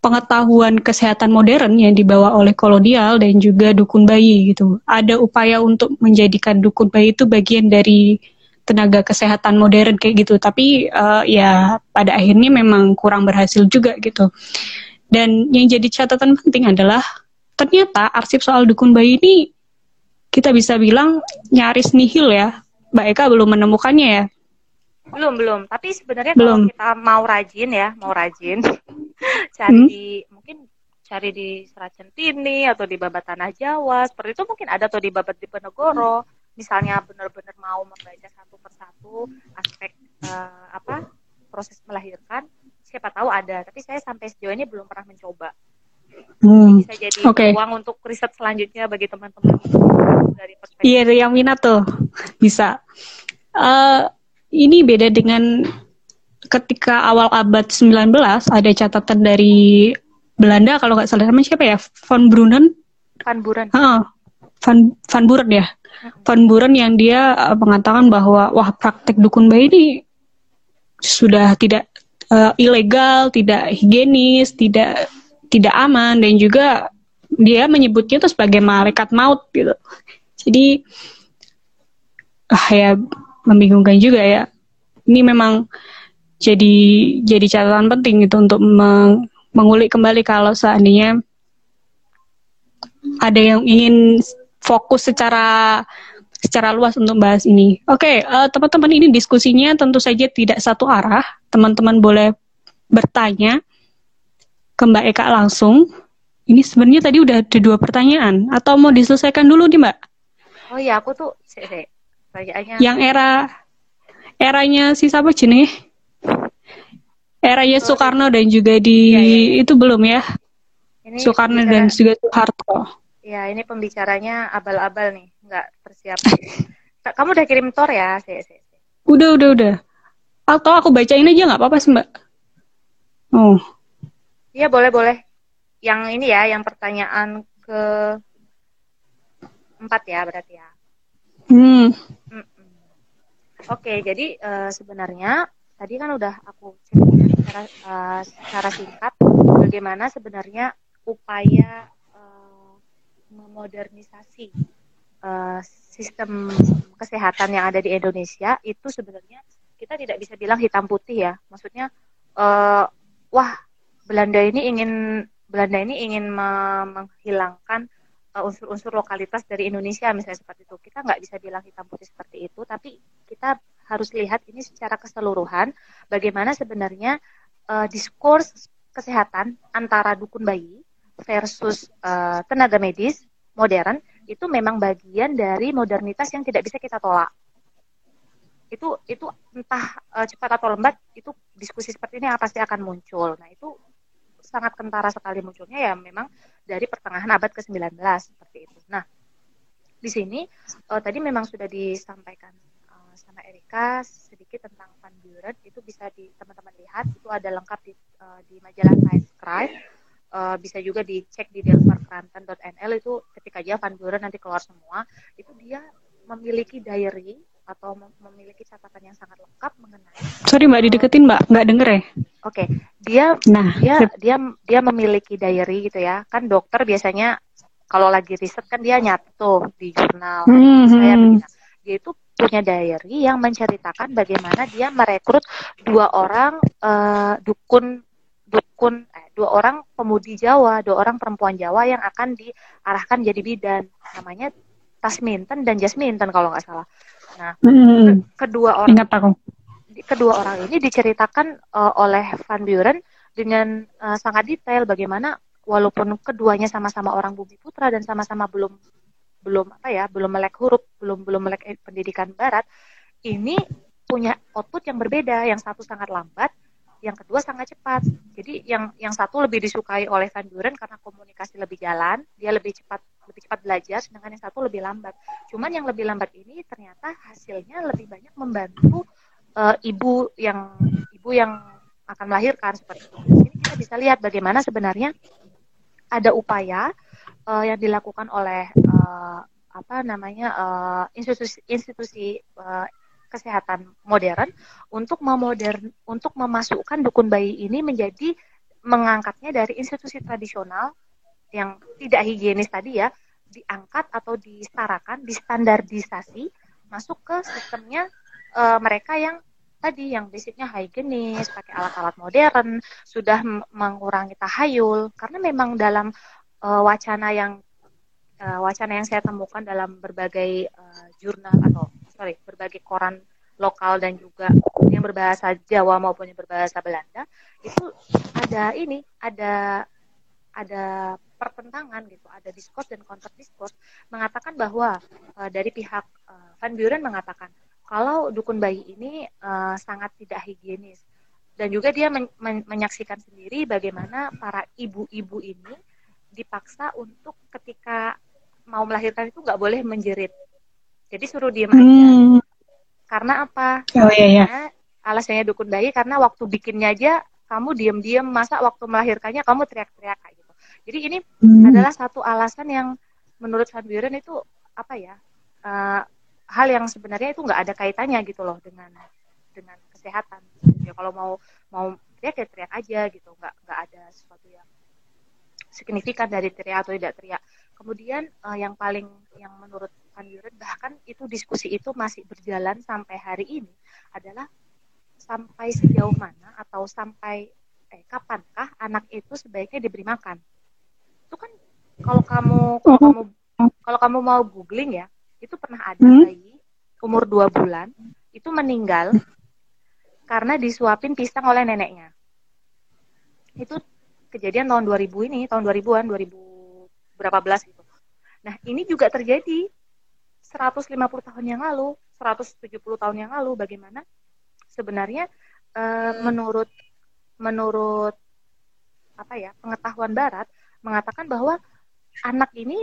pengetahuan kesehatan modern yang dibawa oleh kolonial dan juga dukun bayi gitu. Ada upaya untuk menjadikan dukun bayi itu bagian dari tenaga kesehatan modern kayak gitu. Tapi uh, ya pada akhirnya memang kurang berhasil juga gitu. Dan yang jadi catatan penting adalah ternyata arsip soal dukun bayi ini kita bisa bilang nyaris nihil ya. Mbak Eka belum menemukannya ya. Belum, belum. Tapi sebenarnya kalau kita mau rajin ya, mau rajin, cari hmm? di mungkin cari di Serat Centini atau di Babat Tanah Jawa, seperti itu mungkin ada atau di Babat Diponegoro. Misalnya benar-benar mau membaca satu persatu aspek uh, apa proses melahirkan, siapa tahu ada. Tapi saya sampai sejauh ini belum pernah mencoba. Hmm. Bisa jadi okay. uang untuk riset selanjutnya bagi teman-teman dari perspektif. Iya, yang minat tuh bisa. Uh, ini beda dengan ketika awal abad 19 ada catatan dari Belanda kalau nggak salah namanya siapa ya? Van Brunen? Van Buren. Uh, Van Van Buren ya? Van Buren yang dia uh, mengatakan bahwa wah praktek dukun bayi ini sudah tidak uh, ilegal tidak higienis tidak tidak aman dan juga dia menyebutnya itu sebagai malaikat maut gitu. Jadi ah ya membingungkan juga ya. Ini memang jadi jadi catatan penting itu untuk meng, mengulik kembali kalau seandainya ada yang ingin fokus secara secara luas untuk bahas ini. Oke, okay, uh, eh, teman-teman ini diskusinya tentu saja tidak satu arah. Teman-teman boleh bertanya ke Mbak Eka langsung. Ini sebenarnya tadi udah ada dua pertanyaan atau mau diselesaikan dulu nih Mbak? Oh iya, aku tuh yang era eranya si siapa jenis? Eranya Soekarno dan juga di ya, ya, itu belum ya? Ini Soekarno dan juga Soeharto. Ya, ini pembicaranya abal-abal nih, nggak persiapan. Kamu udah kirim tor ya? Si, si, si. Udah, udah, udah. Atau aku bacain aja nggak apa-apa sih, Mbak? Oh. Iya, boleh, boleh. Yang ini ya, yang pertanyaan ke empat ya berarti ya. Hmm. Oke, jadi uh, sebenarnya tadi kan udah aku secara, uh, secara singkat bagaimana sebenarnya upaya uh, memodernisasi uh, sistem kesehatan yang ada di Indonesia itu sebenarnya kita tidak bisa bilang hitam putih ya. Maksudnya, uh, wah Belanda ini ingin Belanda ini ingin menghilangkan unsur-unsur lokalitas dari Indonesia misalnya seperti itu. Kita nggak bisa bilang hitam putih seperti itu, tapi kita harus lihat ini secara keseluruhan bagaimana sebenarnya uh, diskurs kesehatan antara dukun bayi versus uh, tenaga medis modern itu memang bagian dari modernitas yang tidak bisa kita tolak. Itu itu entah uh, cepat atau lambat itu diskusi seperti ini pasti akan muncul. Nah, itu sangat kentara sekali munculnya ya memang dari pertengahan abad ke-19 seperti itu. Nah, di sini uh, tadi memang sudah disampaikan uh, sama Erika sedikit tentang Van Buren. Itu bisa di teman-teman lihat. Itu ada lengkap di uh, di majalah Science Crime. Uh, bisa juga dicek di delmarkranten.nl itu ketika aja Van Buren nanti keluar semua. Itu dia memiliki diary atau memiliki catatan yang sangat lengkap mengenai sorry mbak dideketin mbak. Nggak denger ya? Oke. Okay. dia nah dia dia dia memiliki diary gitu ya. Kan dokter biasanya kalau lagi riset kan dia nyatu di jurnal. Hmm, saya hmm. begini. Dia itu punya diary yang menceritakan bagaimana dia merekrut dua orang uh, dukun dukun eh, dua orang pemudi Jawa dua orang perempuan Jawa yang akan diarahkan jadi bidan namanya Tasminten dan Jasminten kalau nggak salah Nah, hmm. kedua orang Ingat aku. kedua orang ini diceritakan uh, oleh Van Buren dengan uh, sangat detail bagaimana walaupun keduanya sama-sama orang bumi putra dan sama-sama belum belum apa ya belum melek huruf belum belum melek pendidikan barat ini punya output yang berbeda. Yang satu sangat lambat yang kedua sangat cepat. Jadi yang yang satu lebih disukai oleh Van Buren karena komunikasi lebih jalan dia lebih cepat lebih cepat belajar sedangkan yang satu lebih lambat. Cuman yang lebih lambat ini ternyata hasilnya lebih banyak membantu uh, ibu yang ibu yang akan melahirkan seperti itu. Ini kita bisa lihat bagaimana sebenarnya ada upaya uh, yang dilakukan oleh uh, apa namanya uh, institusi institusi uh, kesehatan modern untuk memodern untuk memasukkan dukun bayi ini menjadi mengangkatnya dari institusi tradisional yang tidak higienis tadi ya diangkat atau disetarakan, distandardisasi masuk ke sistemnya uh, mereka yang tadi yang basicnya higienis, pakai alat-alat modern, sudah mengurangi tahayul. Karena memang dalam uh, wacana yang uh, wacana yang saya temukan dalam berbagai uh, jurnal atau sorry berbagai koran lokal dan juga yang berbahasa Jawa maupun yang berbahasa Belanda itu ada ini ada ada pertentangan gitu ada diskurs dan counter diskurs mengatakan bahwa uh, dari pihak uh, Van Buren mengatakan kalau dukun bayi ini uh, sangat tidak higienis. Dan juga dia men men menyaksikan sendiri bagaimana para ibu-ibu ini dipaksa untuk ketika mau melahirkan itu nggak boleh menjerit. Jadi suruh diem aja. Hmm. Karena apa? Oh, iya, iya. alasannya dukun bayi karena waktu bikinnya aja kamu diem-diem, masa waktu melahirkannya kamu teriak-teriak kayak gitu. Jadi ini hmm. adalah satu alasan yang menurut Van Buren itu apa ya? Uh, hal yang sebenarnya itu nggak ada kaitannya gitu loh dengan dengan kesehatan. Ya kalau mau mau teriak ya teriak aja gitu, nggak nggak ada sesuatu yang signifikan dari teriak atau tidak teriak. Kemudian uh, yang paling yang menurut Van Buren bahkan itu diskusi itu masih berjalan sampai hari ini adalah sampai sejauh mana atau sampai eh kapankah anak itu sebaiknya diberi makan. Itu kan kalau kamu kalau kamu kalau kamu mau googling ya, itu pernah ada hmm? bayi umur dua bulan itu meninggal karena disuapin pisang oleh neneknya. Itu kejadian tahun 2000 ini, tahun 2000-an, 2000 berapa belas gitu. Nah, ini juga terjadi 150 tahun yang lalu, 170 tahun yang lalu bagaimana sebenarnya e, menurut menurut apa ya, pengetahuan barat mengatakan bahwa anak ini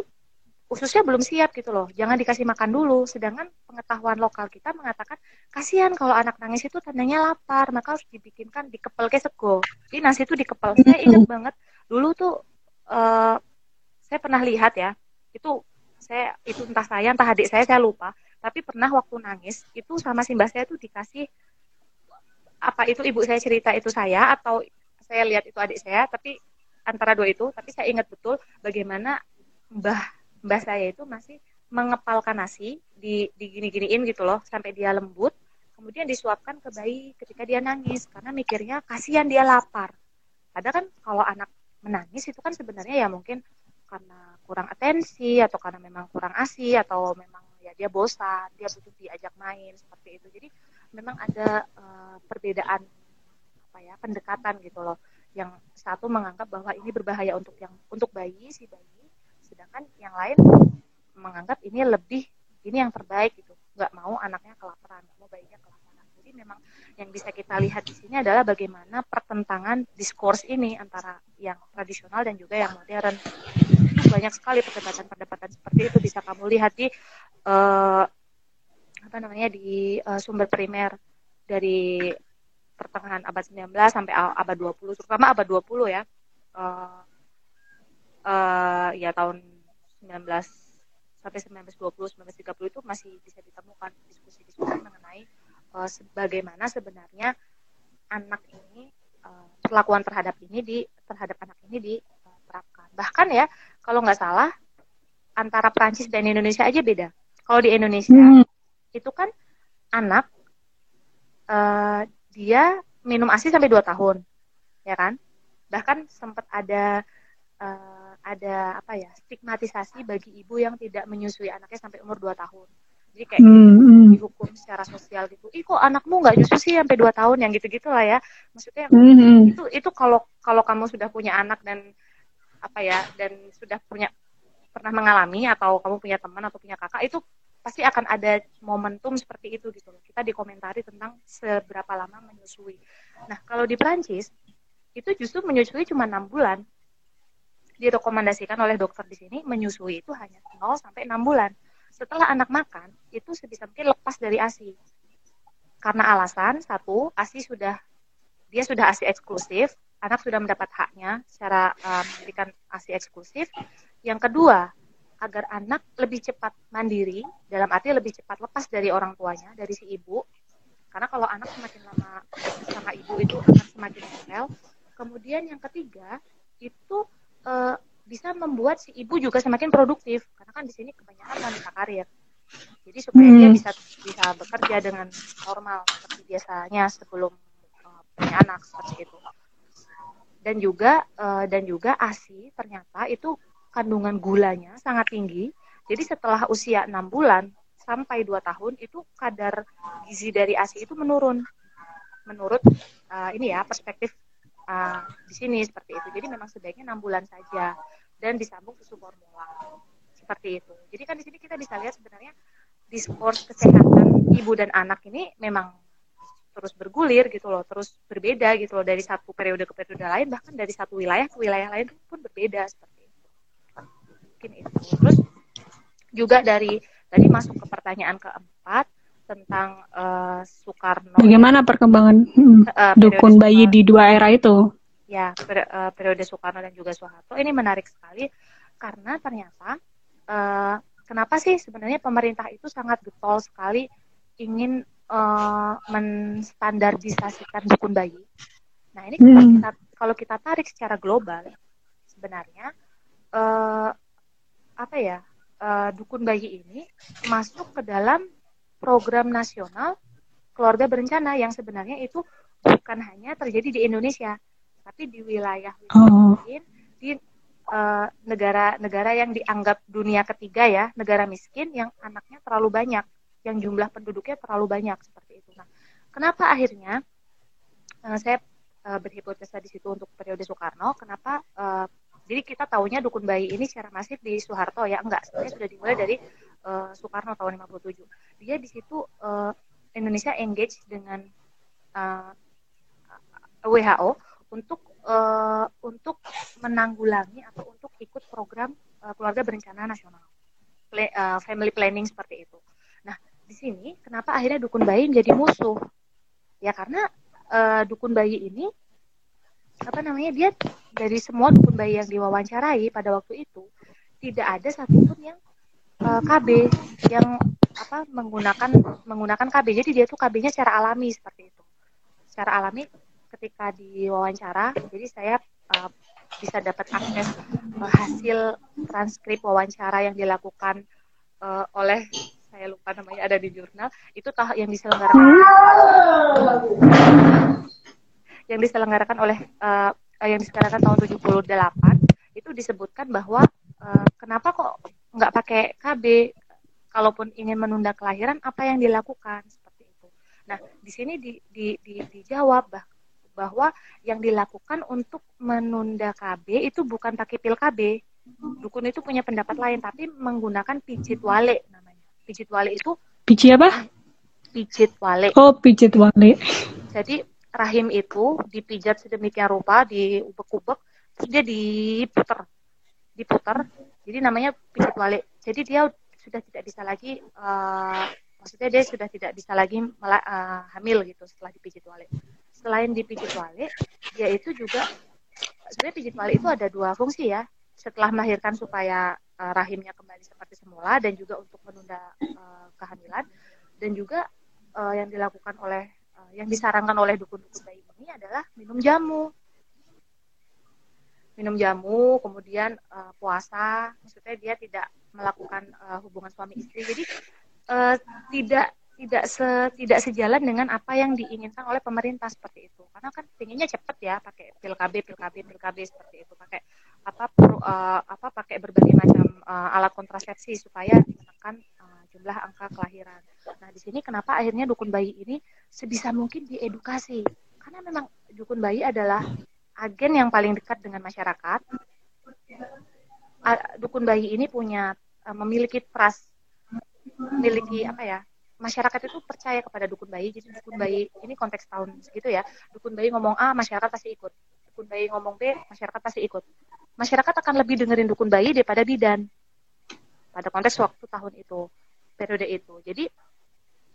ususnya belum siap gitu loh. Jangan dikasih makan dulu. Sedangkan pengetahuan lokal kita mengatakan kasihan kalau anak nangis itu tandanya lapar, maka harus dibikinkan dikepel ke sego. Jadi nasi itu dikepel. Saya ingat banget dulu tuh uh, saya pernah lihat ya. Itu saya itu entah saya entah adik saya saya lupa. Tapi pernah waktu nangis itu sama simbah saya tuh dikasih apa itu ibu saya cerita itu saya atau saya lihat itu adik saya tapi antara dua itu tapi saya ingat betul bagaimana mbah mbah saya itu masih mengepalkan nasi di digini-giniin gitu loh sampai dia lembut kemudian disuapkan ke bayi ketika dia nangis karena mikirnya kasihan dia lapar ada kan kalau anak menangis itu kan sebenarnya ya mungkin karena kurang atensi atau karena memang kurang asi atau memang ya dia bosan dia butuh diajak main seperti itu. Jadi memang ada uh, perbedaan apa ya pendekatan gitu loh. Yang satu menganggap bahwa ini berbahaya untuk yang untuk bayi si bayi sedangkan yang lain menganggap ini lebih ini yang terbaik gitu. Nggak mau anaknya kelaparan mau bayinya kelaparan jadi memang yang bisa kita lihat di sini adalah bagaimana pertentangan diskurs ini antara yang tradisional dan juga yang modern. Banyak sekali perdebatan-perdebatan seperti itu bisa kamu lihat di uh, apa namanya di uh, sumber primer dari pertengahan abad 19 sampai abad 20 terutama abad 20 ya. Uh, uh, ya tahun 19 sampai 1920 1930 itu masih bisa ditemukan diskusi-diskusi mengenai uh, sebagaimana sebenarnya anak ini uh, perlakuan terhadap ini di terhadap anak ini diterapkan. Bahkan ya kalau nggak salah antara Prancis dan Indonesia aja beda. Kalau di Indonesia hmm. itu kan anak uh, dia minum asi sampai 2 tahun ya kan? Bahkan sempat ada uh, ada apa ya stigmatisasi bagi ibu yang tidak menyusui anaknya sampai umur 2 tahun jadi kayak hmm, hmm. dihukum secara sosial gitu ih kok anakmu nggak nyusu sih sampai 2 tahun yang gitu gitu lah ya maksudnya hmm, hmm. itu itu kalau kalau kamu sudah punya anak dan apa ya dan sudah punya pernah mengalami atau kamu punya teman atau punya kakak itu pasti akan ada momentum seperti itu gitu loh. Kita dikomentari tentang seberapa lama menyusui. Nah, kalau di Prancis itu justru menyusui cuma enam bulan. Direkomendasikan oleh dokter di sini menyusui itu hanya 0 sampai 6 bulan. Setelah anak makan, itu sebisa mungkin lepas dari ASI. Karena alasan satu, ASI sudah dia sudah ASI eksklusif, anak sudah mendapat haknya secara uh, memberikan ASI eksklusif. Yang kedua, agar anak lebih cepat mandiri, dalam arti lebih cepat lepas dari orang tuanya, dari si ibu. Karena kalau anak semakin lama sama ibu itu akan semakin nempel. Kemudian yang ketiga, itu e, bisa membuat si ibu juga semakin produktif. Karena kan di sini kebanyakan wanita karir. Jadi supaya hmm. dia bisa bisa bekerja dengan normal seperti biasanya sebelum uh, punya anak seperti itu. Dan juga uh, dan juga ASI ternyata itu kandungan gulanya sangat tinggi. Jadi setelah usia enam bulan sampai dua tahun itu kadar gizi dari ASI itu menurun. Menurut uh, ini ya perspektif uh, di sini seperti itu. Jadi memang sebaiknya enam bulan saja dan disambung susu formula. Seperti itu. Jadi kan di sini kita bisa lihat sebenarnya diskurs kesehatan ibu dan anak ini memang terus bergulir gitu loh, terus berbeda gitu loh dari satu periode ke periode lain, bahkan dari satu wilayah ke wilayah lain pun berbeda seperti mungkin itu. Terus juga dari tadi masuk ke pertanyaan keempat tentang uh, Soekarno. Bagaimana perkembangan uh, dukun bayi di dua era itu ya per, uh, periode Soekarno dan juga Soeharto ini menarik sekali karena ternyata uh, kenapa sih sebenarnya pemerintah itu sangat getol sekali ingin uh, menstandardisasikan dukun bayi. Nah ini hmm. kalau kita kalau kita tarik secara global sebenarnya uh, apa ya uh, dukun bayi ini masuk ke dalam program nasional keluarga berencana yang sebenarnya itu bukan hanya terjadi di Indonesia tapi di wilayah, oh. di eh, negara-negara uh, yang dianggap dunia ketiga ya negara miskin yang anaknya terlalu banyak yang jumlah penduduknya terlalu banyak seperti itu. Nah, kenapa akhirnya uh, saya uh, berhipotesa di situ untuk periode Soekarno? Kenapa uh, jadi kita tahunya dukun bayi ini secara masif di Soeharto ya enggak sebenarnya sudah dimulai dari uh, Soekarno tahun 57 dia di situ uh, Indonesia engage dengan uh, eh, WHO untuk uh, untuk menanggulangi atau untuk ikut program uh, keluarga berencana nasional. Play, uh, family planning seperti itu. Nah di sini kenapa akhirnya dukun bayi menjadi musuh? Ya karena uh, dukun bayi ini apa namanya dia dari semua dukun bayi yang diwawancarai pada waktu itu tidak ada satupun yang uh, KB yang apa menggunakan menggunakan KB jadi dia tuh KB-nya secara alami seperti itu. Secara alami ketika diwawancara jadi saya uh, bisa dapat akses uh, hasil transkrip wawancara yang dilakukan uh, oleh saya lupa namanya ada di jurnal. Itu tah yang diselenggarakan yang diselenggarakan oleh uh, yang diselenggarakan tahun 78 itu disebutkan bahwa uh, kenapa kok nggak pakai KB kalaupun ingin menunda kelahiran apa yang dilakukan? Seperti itu. Nah di sini di, di, di, dijawab bah, bahwa yang dilakukan untuk menunda KB itu bukan pakai pil KB. Dukun itu punya pendapat lain tapi menggunakan pijit wale namanya. Pijit wale itu pijit apa? Pijit wale. Oh, pijit wale. Jadi rahim itu dipijat sedemikian rupa, diubek-ubek, terus dia diputar, diputar. Jadi namanya pijat wale. Jadi dia sudah tidak bisa lagi, uh, maksudnya dia sudah tidak bisa lagi uh, hamil gitu setelah dipijit wale. Selain dipijit wale, dia itu juga sebenarnya pijit wale itu ada dua fungsi ya. Setelah melahirkan supaya uh, rahimnya kembali seperti semula dan juga untuk menunda uh, kehamilan dan juga uh, yang dilakukan oleh yang disarankan oleh dukun-dukun bayi ini adalah minum jamu. Minum jamu, kemudian uh, puasa, maksudnya dia tidak melakukan uh, hubungan suami istri. Jadi uh, tidak tidak se, tidak sejalan dengan apa yang diinginkan oleh pemerintah seperti itu. Karena kan pinginnya cepet ya, pakai pil KB, pil KB, pil KB seperti itu, pakai apa uh, apa pakai berbagai macam uh, alat kontrasepsi supaya menekan uh, jumlah angka kelahiran. Nah, di sini kenapa akhirnya dukun bayi ini sebisa mungkin diedukasi? Karena memang dukun bayi adalah agen yang paling dekat dengan masyarakat. Dukun bayi ini punya uh, memiliki trust, memiliki apa ya? Masyarakat itu percaya kepada dukun bayi. Jadi dukun bayi ini konteks tahun segitu ya. Dukun bayi ngomong A, masyarakat pasti ikut. Dukun bayi ngomong B, masyarakat pasti ikut. Masyarakat akan lebih dengerin dukun bayi daripada bidan. Pada konteks waktu tahun itu, periode itu. Jadi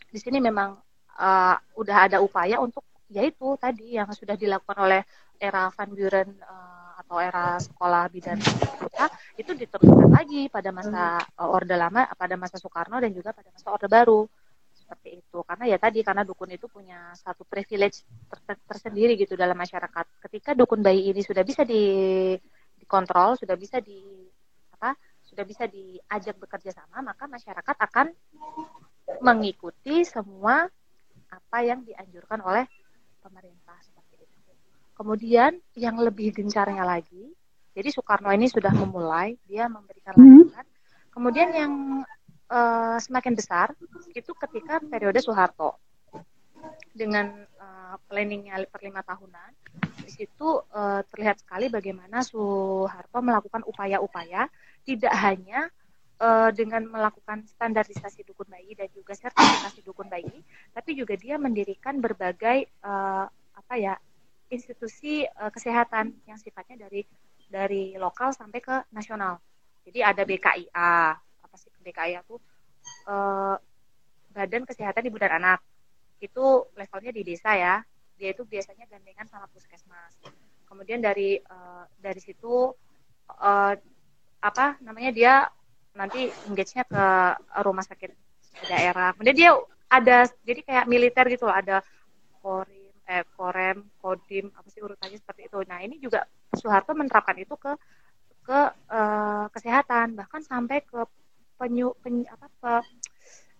di sini memang uh, udah ada upaya untuk yaitu tadi yang sudah dilakukan oleh era Van Buren uh, atau era sekolah bidan kita itu diteruskan lagi pada masa uh, Orde Lama, pada masa Soekarno dan juga pada masa Orde Baru seperti itu karena ya tadi karena dukun itu punya satu privilege ter tersendiri gitu dalam masyarakat ketika dukun bayi ini sudah bisa di dikontrol sudah bisa di apa sudah bisa diajak bekerja sama maka masyarakat akan mengikuti semua apa yang dianjurkan oleh pemerintah seperti itu. Kemudian yang lebih gencarnya lagi, jadi Soekarno ini sudah memulai dia memberikan hmm. lanjutan. Kemudian yang uh, semakin besar itu ketika periode Soeharto dengan uh, planningnya per lima tahunan di situ uh, terlihat sekali bagaimana Soeharto melakukan upaya-upaya tidak hanya uh, dengan melakukan standarisasi dukun bayi dan juga sertifikasi dukun bayi, tapi juga dia mendirikan berbagai uh, apa ya institusi uh, kesehatan yang sifatnya dari dari lokal sampai ke nasional. Jadi ada BKIA, BKIA tuh uh, Badan Kesehatan Ibu dan Anak. Itu levelnya di desa ya. Dia itu biasanya gandengan sama puskesmas. Kemudian dari uh, dari situ uh, apa namanya dia nanti engage-nya ke rumah sakit daerah. Kemudian dia ada jadi kayak militer gitu loh, ada korim, eh, korem, kodim, apa sih urutannya seperti itu. Nah ini juga Soeharto menerapkan itu ke ke uh, kesehatan, bahkan sampai ke penyu, penyu apa pe,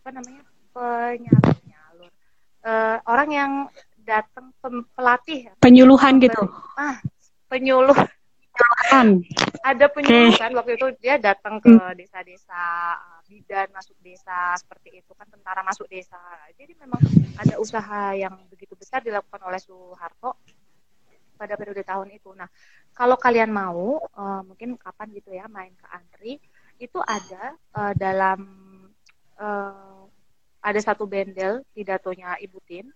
apa namanya penyalur penyalur uh, orang yang datang pelatih penyuluhan gitu? Ah penyuluh. Penyuluhan. Ada penyuluh okay. waktu itu dia datang ke hmm. desa-desa uh, bidan masuk desa seperti itu kan tentara masuk desa. Jadi memang ada usaha yang begitu besar dilakukan oleh Soeharto pada periode tahun itu. Nah kalau kalian mau uh, mungkin kapan gitu ya main ke Andri itu ada uh, dalam uh, ada satu bendel pidatonya Ibu Tin.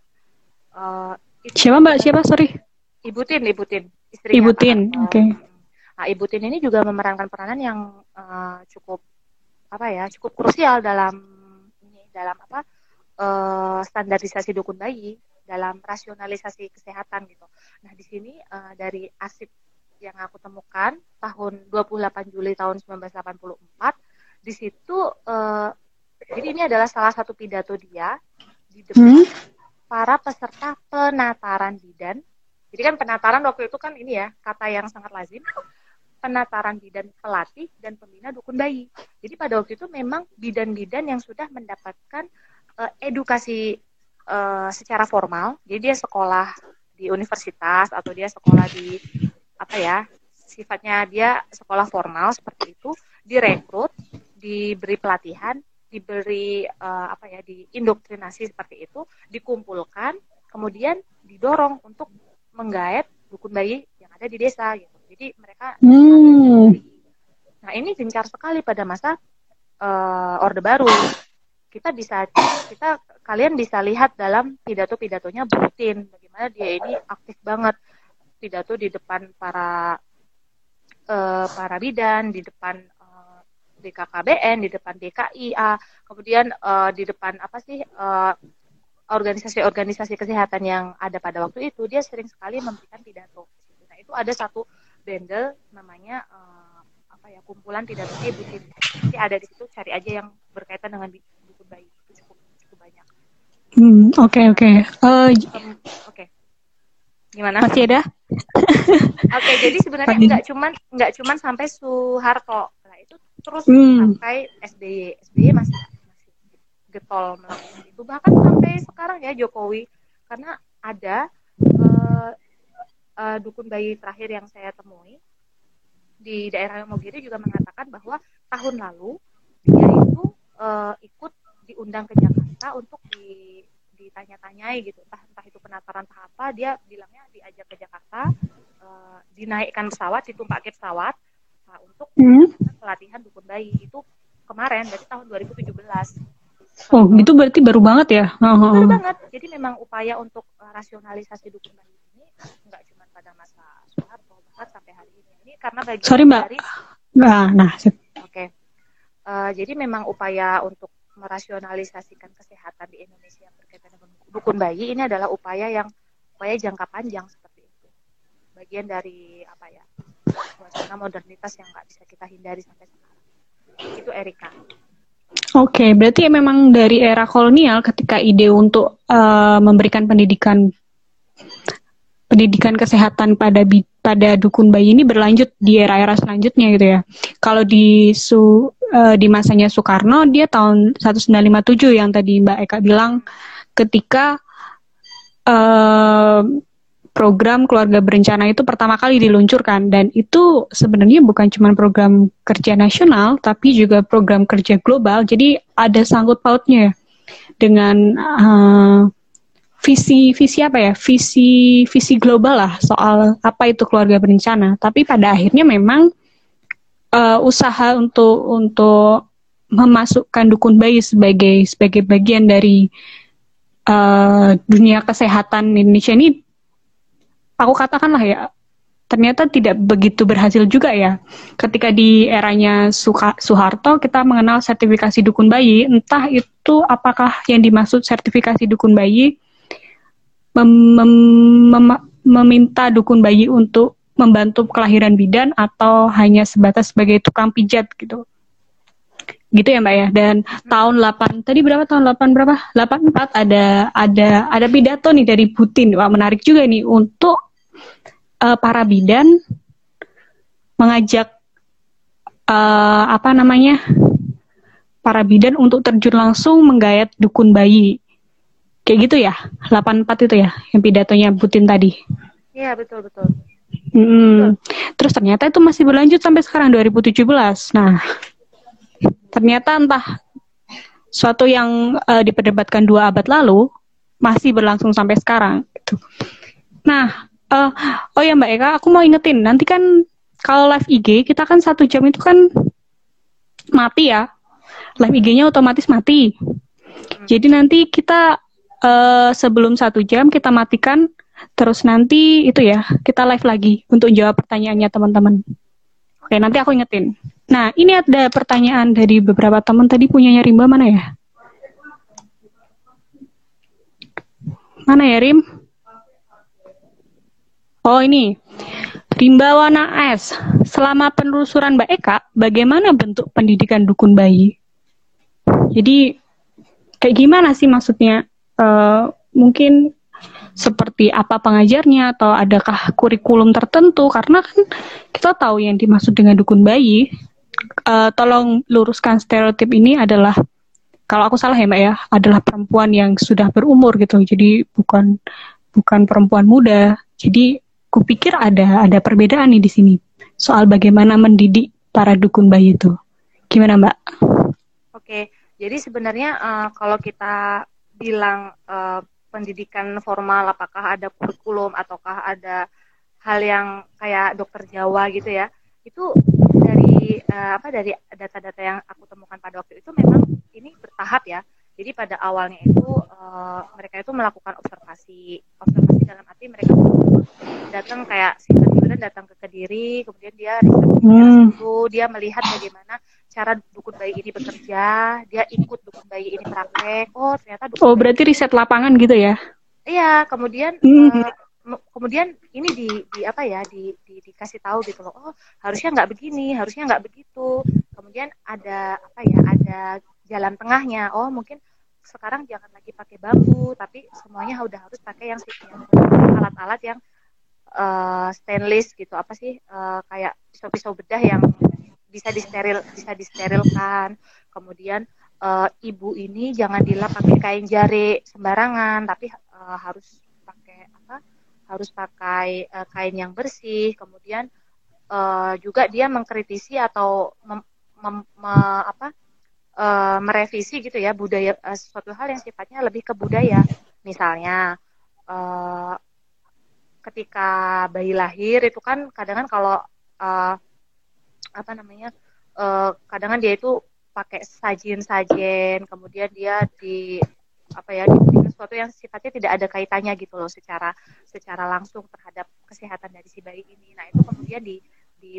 Uh, siapa mbak? Siapa? Sorry. Ibu Tin Ibu Tin. Istrinya Ibu Tin oke. Okay Nah, Ibu Tin ini juga memerankan peranan yang uh, cukup apa ya, cukup krusial dalam ini dalam apa uh, standarisasi dukun bayi, dalam rasionalisasi kesehatan gitu. Nah, di sini uh, dari asip yang aku temukan tahun 28 Juli tahun 1984 di situ uh, jadi ini adalah salah satu pidato dia di depan hmm? para peserta penataran bidan. Jadi kan penataran waktu itu kan ini ya kata yang sangat lazim penataran bidan pelatih dan pembina dukun bayi. Jadi pada waktu itu memang bidan-bidan yang sudah mendapatkan uh, edukasi uh, secara formal. Jadi dia sekolah di universitas atau dia sekolah di apa ya sifatnya dia sekolah formal seperti itu direkrut diberi pelatihan diberi uh, apa ya diindoktrinasi seperti itu dikumpulkan kemudian didorong untuk menggait dukun bayi yang ada di desa gitu jadi mereka hmm. Nah, ini gencar sekali pada masa uh, Orde Baru. Kita bisa kita kalian bisa lihat dalam pidato-pidatonya Putin bagaimana dia ini aktif banget pidato di depan para uh, para bidan, di depan uh, eh, BKKBN, di depan DKIA, kemudian uh, di depan apa sih organisasi-organisasi kesehatan yang ada pada waktu itu, dia sering sekali memberikan pidato. Nah, itu ada satu bundle namanya uh, apa ya kumpulan tertib bucin. Jadi ada di situ cari aja yang berkaitan dengan buku bayi itu cukup cukup banyak. Hmm oke okay, oke. Okay. Uh, um, oke. Okay. Gimana? Masih ada? oke okay, jadi sebenarnya nggak cuman nggak cuman sampai Soeharto. Nah itu terus hmm. sampai SBY. SBY masih masih getol melakukan itu bahkan sampai sekarang ya Jokowi karena ada uh, uh, dukun bayi terakhir yang saya temui di daerah Mogiri juga mengatakan bahwa tahun lalu dia itu uh, ikut diundang ke Jakarta untuk di, ditanya-tanyai gitu entah entah itu penataran entah apa dia bilangnya diajak ke Jakarta uh, dinaikkan pesawat ditumpah ke pesawat nah, untuk hmm. pelatihan dukun bayi itu kemarin dari tahun 2017 Oh, itu berarti baru banget ya? Oh, baru banget. Jadi memang upaya untuk uh, rasionalisasi dukun bayi ini nggak cuma pada masa Soeharto, bahkan sampai hari ini. Ini karena bagian Sorry, Mbak. dari Nah, nah. Oke. Okay. Uh, jadi memang upaya untuk merasionalisasikan kesehatan di Indonesia yang berkaitan dengan dukun bayi ini adalah upaya yang upaya jangka panjang seperti itu. Bagian dari apa ya? Suasana modernitas yang nggak bisa kita hindari sampai sekarang. Itu Erika. Oke, okay, berarti ya memang dari era kolonial ketika ide untuk uh, memberikan pendidikan pendidikan kesehatan pada pada dukun bayi ini berlanjut di era-era selanjutnya gitu ya. Kalau di su, uh, di masanya Soekarno dia tahun 1957 yang tadi Mbak Eka bilang ketika uh, program keluarga berencana itu pertama kali diluncurkan dan itu sebenarnya bukan cuma program kerja nasional tapi juga program kerja global jadi ada sangkut pautnya dengan uh, visi visi apa ya? Visi visi global lah soal apa itu keluarga berencana. Tapi pada akhirnya memang uh, usaha untuk untuk memasukkan dukun bayi sebagai sebagai bagian dari uh, dunia kesehatan Indonesia ini aku katakanlah ya ternyata tidak begitu berhasil juga ya. Ketika di eranya Suka, Soeharto kita mengenal sertifikasi dukun bayi, entah itu apakah yang dimaksud sertifikasi dukun bayi mem, mem, mem, meminta dukun bayi untuk membantu kelahiran bidan atau hanya sebatas sebagai tukang pijat gitu. Gitu ya Mbak ya. Dan tahun 8 tadi berapa tahun 8 berapa? 84 ada ada ada pidato nih dari Putin. Wah, menarik juga nih untuk uh, para bidan mengajak uh, apa namanya para bidan untuk terjun langsung menggayat dukun bayi kayak gitu ya? 84 itu ya? Yang pidatonya Putin tadi? Iya betul betul. Hmm. terus ternyata itu masih berlanjut sampai sekarang 2017 nah ternyata entah suatu yang uh, diperdebatkan dua abad lalu masih berlangsung sampai sekarang gitu. Nah, Uh, oh ya Mbak Eka, aku mau ingetin. Nanti kan kalau live IG kita kan satu jam itu kan mati ya, live IG-nya otomatis mati. Jadi nanti kita uh, sebelum satu jam kita matikan, terus nanti itu ya kita live lagi untuk jawab pertanyaannya teman-teman. Oke nanti aku ingetin. Nah ini ada pertanyaan dari beberapa teman tadi punyanya Rimba mana ya? Mana ya Rim? Oh ini, rimba warna es. Selama penelusuran Mbak Eka, bagaimana bentuk pendidikan dukun bayi? Jadi kayak gimana sih maksudnya? Uh, mungkin seperti apa pengajarnya atau adakah kurikulum tertentu? Karena kan kita tahu yang dimaksud dengan dukun bayi. Uh, tolong luruskan stereotip ini adalah kalau aku salah ya mbak ya adalah perempuan yang sudah berumur gitu jadi bukan bukan perempuan muda jadi kupikir ada ada perbedaan nih di sini soal bagaimana mendidik para dukun bayi itu. Gimana Mbak? Oke, jadi sebenarnya uh, kalau kita bilang uh, pendidikan formal, apakah ada kurikulum ataukah ada hal yang kayak dokter Jawa gitu ya? Itu dari uh, apa dari data-data yang aku temukan pada waktu itu memang ini bertahap ya. Jadi pada awalnya itu uh, mereka itu melakukan observasi, observasi dalam arti mereka datang kayak Sinta datang ke Kediri, kemudian dia riset hmm. itu, dia melihat bagaimana cara dukun bayi ini bekerja, dia ikut dukun bayi ini praktek. Oh ternyata dukun Oh berarti riset lapangan gitu ya? Iya, kemudian hmm. uh, kemudian ini di, di apa ya di, di dikasih tahu gitu loh oh harusnya nggak begini harusnya nggak begitu kemudian ada apa ya ada jalan tengahnya oh mungkin sekarang jangan lagi pakai bambu tapi semuanya udah harus pakai yang alat-alat yang uh, stainless gitu apa sih uh, kayak pisau-pisau bedah yang bisa disteril bisa disterilkan. Kemudian uh, ibu ini jangan dilap pakai kain jari sembarangan tapi uh, harus pakai apa? Harus pakai uh, kain yang bersih. Kemudian uh, juga dia mengkritisi atau mem, mem, me, apa? Uh, merevisi gitu ya budaya uh, suatu hal yang sifatnya lebih ke budaya. Misalnya uh, ketika bayi lahir itu kan kadang kan kalau uh, apa namanya uh, kadang kan dia itu pakai sajian-sajian kemudian dia di apa ya diberikan sesuatu yang sifatnya tidak ada kaitannya gitu loh secara secara langsung terhadap kesehatan dari si bayi ini. Nah itu kemudian di, di,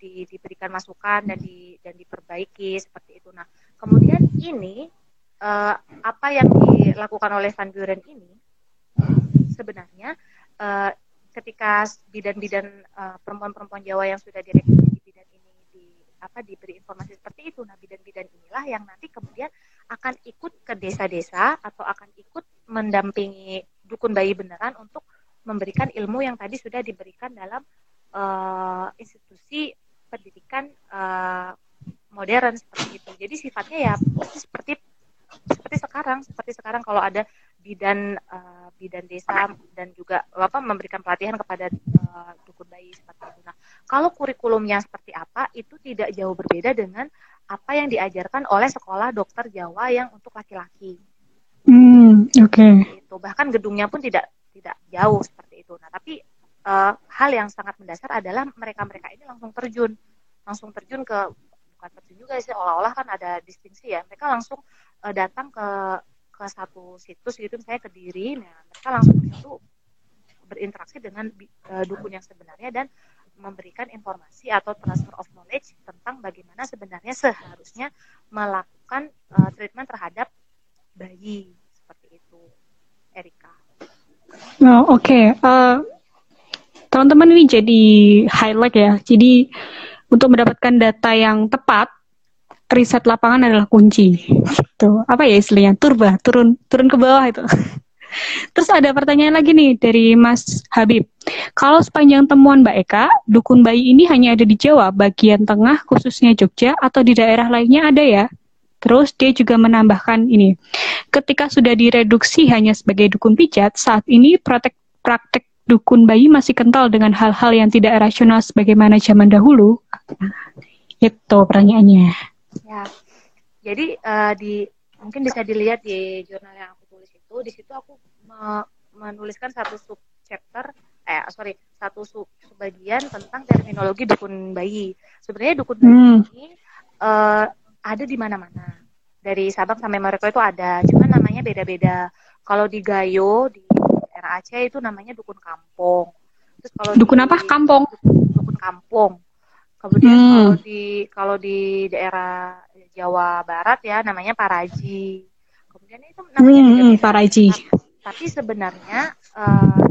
di diberikan masukan dan di dan diperbaiki seperti itu. Nah kemudian ini uh, apa yang dilakukan oleh Van Buren ini sebenarnya uh, ketika bidan-bidan uh, perempuan-perempuan Jawa yang sudah direkrut di bidan ini di apa diberi informasi seperti itu, nah bidan-bidan inilah yang nanti kemudian akan ikut ke desa-desa atau akan ikut mendampingi dukun bayi beneran untuk memberikan ilmu yang tadi sudah diberikan dalam uh, institusi pendidikan uh, modern seperti itu. Jadi sifatnya ya seperti seperti sekarang, seperti sekarang kalau ada bidan uh, bidan desa dan juga apa memberikan pelatihan kepada uh, dukun bayi seperti itu. Nah, kalau kurikulumnya seperti apa itu tidak jauh berbeda dengan apa yang diajarkan oleh sekolah dokter Jawa yang untuk laki-laki. Hmm, oke. Okay. Itu bahkan gedungnya pun tidak tidak jauh seperti itu. Nah, tapi uh, hal yang sangat mendasar adalah mereka-mereka ini langsung terjun, langsung terjun ke bukan terjun juga sih, olah-olah kan ada distingsi ya. Mereka langsung uh, datang ke ke satu situs gitu misalnya ke diri nah mereka langsung itu berinteraksi dengan uh, dukun yang sebenarnya dan memberikan informasi atau transfer of knowledge tentang bagaimana sebenarnya seharusnya melakukan uh, treatment terhadap bayi seperti itu Erika. Oh, Oke, okay. uh, teman-teman ini jadi highlight ya. Jadi untuk mendapatkan data yang tepat riset lapangan adalah kunci. Gitu. Apa ya istilahnya? Turba, turun turun ke bawah itu. Terus ada pertanyaan lagi nih dari Mas Habib. Kalau sepanjang temuan Mbak Eka, dukun bayi ini hanya ada di Jawa, bagian tengah khususnya Jogja atau di daerah lainnya ada ya? Terus dia juga menambahkan ini, ketika sudah direduksi hanya sebagai dukun pijat, saat ini praktek, praktek dukun bayi masih kental dengan hal-hal yang tidak rasional sebagaimana zaman dahulu. Itu pertanyaannya. Ya, jadi uh, di mungkin bisa dilihat di jurnal yang aku tulis itu, di situ aku me menuliskan satu sub chapter, eh sorry, satu sub, sub bagian tentang terminologi dukun bayi. Sebenarnya dukun bayi hmm. ini uh, ada di mana-mana. Dari Sabang sampai Mereka itu ada, cuman namanya beda-beda. Kalau di Gayo di Aceh itu namanya dukun kampung. Terus kalau dukun di, apa? Kampung. Dukun kampung. Kemudian hmm. kalau di kalau di daerah Jawa Barat ya namanya Paraji. Kemudian itu namanya hmm, Paraji. Tapi, sebenarnya uh,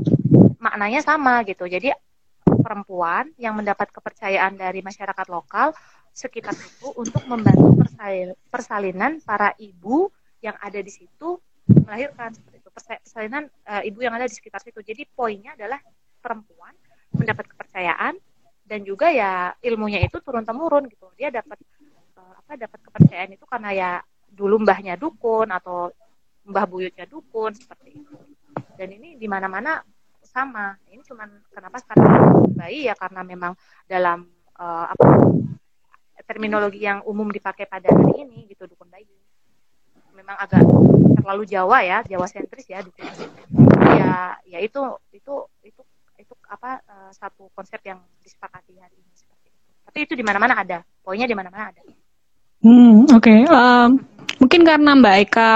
maknanya sama gitu. Jadi perempuan yang mendapat kepercayaan dari masyarakat lokal sekitar itu untuk membantu persalinan para ibu yang ada di situ melahirkan seperti itu persalinan uh, ibu yang ada di sekitar situ jadi poinnya adalah perempuan mendapat kepercayaan dan juga ya ilmunya itu turun temurun gitu. Dia dapat uh, apa dapat kepercayaan itu karena ya dulu mbahnya dukun atau mbah buyutnya dukun seperti itu. Dan ini di mana mana sama. Ini cuman kenapa sekarang bayi? Ya karena memang dalam uh, apa terminologi yang umum dipakai pada hari ini gitu dukun bayi. Memang agak terlalu Jawa ya Jawa sentris ya dukun ya ya itu itu itu itu apa uh, satu konsep yang disepakati hari ini seperti itu. Tapi itu di mana-mana ada, poinnya di mana-mana ada. Hmm, oke. Okay. Um, mungkin karena Mbak Eka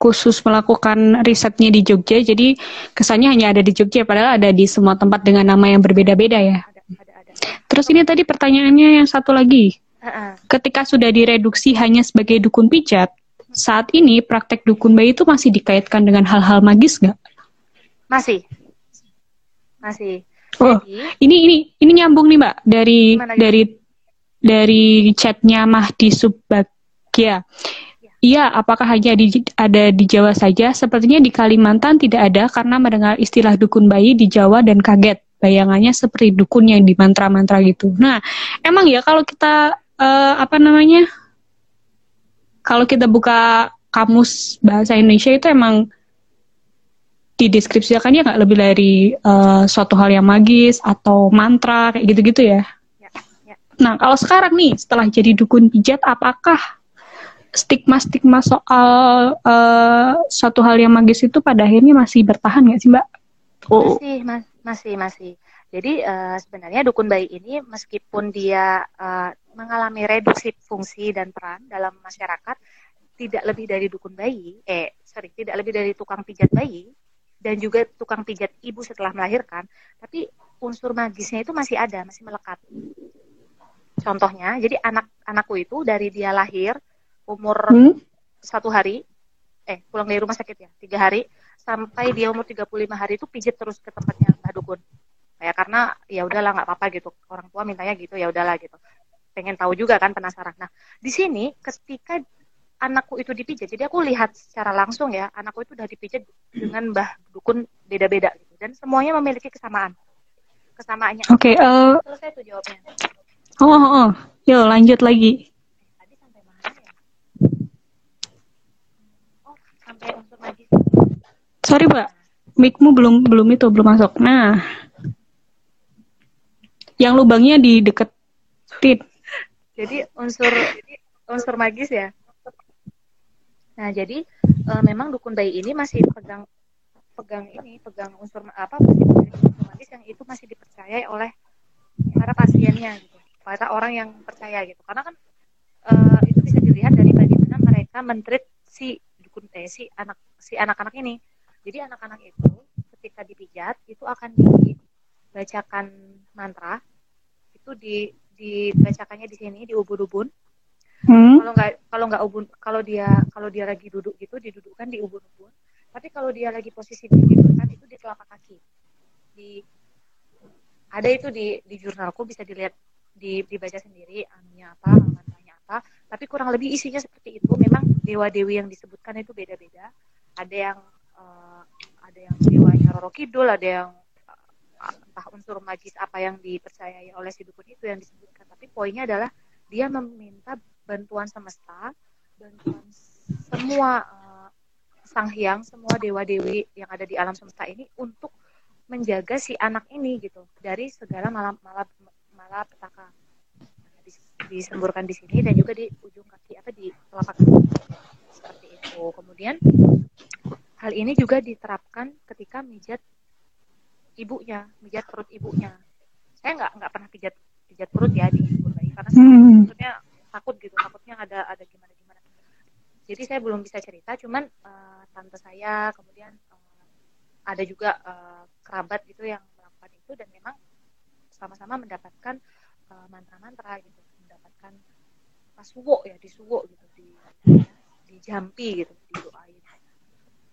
khusus melakukan risetnya di Jogja, jadi kesannya hanya ada di Jogja, padahal ada di semua tempat dengan nama yang berbeda-beda ya. Ada, ada, ada. Terus ini tadi pertanyaannya yang satu lagi. Uh-uh. Ketika sudah direduksi hanya sebagai dukun pijat, saat ini praktek dukun bayi itu masih dikaitkan dengan hal-hal magis nggak? Masih, masih. Oh, Jadi, ini ini ini nyambung nih Mbak dari dari dari chatnya Mahdi Subagya. Iya, apakah hanya di, ada di Jawa saja? Sepertinya di Kalimantan tidak ada karena mendengar istilah dukun bayi di Jawa dan kaget. Bayangannya seperti dukun yang di mantra-mantra gitu. Nah, emang ya kalau kita uh, apa namanya? Kalau kita buka kamus bahasa Indonesia itu emang dideskripsikan ya nggak lebih dari uh, suatu hal yang magis atau mantra kayak gitu-gitu ya. ya, ya. Nah kalau sekarang nih setelah jadi dukun pijat apakah stigma-stigma soal uh, suatu hal yang magis itu pada akhirnya masih bertahan nggak sih Mbak? Oh. Masih, mas, masih, masih. Jadi uh, sebenarnya dukun bayi ini meskipun dia uh, mengalami reduksi fungsi dan peran dalam masyarakat, tidak lebih dari dukun bayi, eh sorry, tidak lebih dari tukang pijat bayi dan juga tukang pijat ibu setelah melahirkan, tapi unsur magisnya itu masih ada, masih melekat. Contohnya, jadi anak anakku itu dari dia lahir umur hmm? satu hari, eh pulang dari rumah sakit ya, tiga hari, sampai dia umur 35 hari itu pijit terus ke tempatnya Mbah Dukun. Ya karena ya udahlah nggak apa-apa gitu, orang tua mintanya gitu ya udahlah gitu. Pengen tahu juga kan penasaran. Nah di sini ketika anakku itu dipijat, jadi aku lihat secara langsung ya anakku itu udah dipijat dengan Mbah Dukun beda-beda gitu, dan semuanya memiliki kesamaan. Kesamaannya. Oke. Okay, uh... Eh, Selesai tuh jawabnya. Oh, oh, oh. Yo lanjut lagi. Sorry, Mbak. Mikmu belum belum itu belum masuk. Nah. Yang lubangnya di deket tit. Jadi unsur unsur magis ya. Nah, jadi e, memang dukun bayi ini masih pegang pegang ini, pegang unsur apa unsur magis yang itu masih dipercaya oleh para pasiennya gitu. Para orang yang percaya gitu. Karena kan e, itu bisa dilihat dari bagaimana mereka mentreat si dukun eh si anak si anak-anak ini jadi anak-anak itu ketika dipijat itu akan dibacakan mantra itu di dibacakannya di sini di ubun-ubun. Hmm. Kalau nggak kalau nggak ubun kalau dia kalau dia lagi duduk gitu didudukkan di ubun-ubun. Tapi kalau dia lagi posisi didudukkan itu di telapak kaki. Di ada itu di di jurnalku bisa dilihat di dibaca sendiri anunya apa mantranya apa tapi kurang lebih isinya seperti itu memang dewa dewi yang disebutkan itu beda beda ada yang uh, ada yang dewanya Roro Kidul, ada yang uh, entah unsur magis apa yang dipercayai oleh si dukun itu yang disebutkan. Tapi poinnya adalah dia meminta bantuan semesta, bantuan semua uh, sang hyang, semua dewa dewi yang ada di alam semesta ini untuk menjaga si anak ini gitu dari segala malam malam malapetaka disemburkan di sini dan juga di ujung kaki apa di telapak kaki seperti itu kemudian Hal ini juga diterapkan ketika mijat ibunya, mijat perut ibunya. Saya nggak nggak pernah pijat pijat perut ya di ibu bayi karena hmm. maksudnya takut gitu, takutnya ada ada gimana gimana. Jadi saya belum bisa cerita, cuman uh, tante saya kemudian uh, ada juga uh, kerabat gitu yang melakukan itu dan memang sama-sama mendapatkan uh, mantra-mantra gitu, mendapatkan pasuwo ya disuwo gitu di di jampi gitu didoain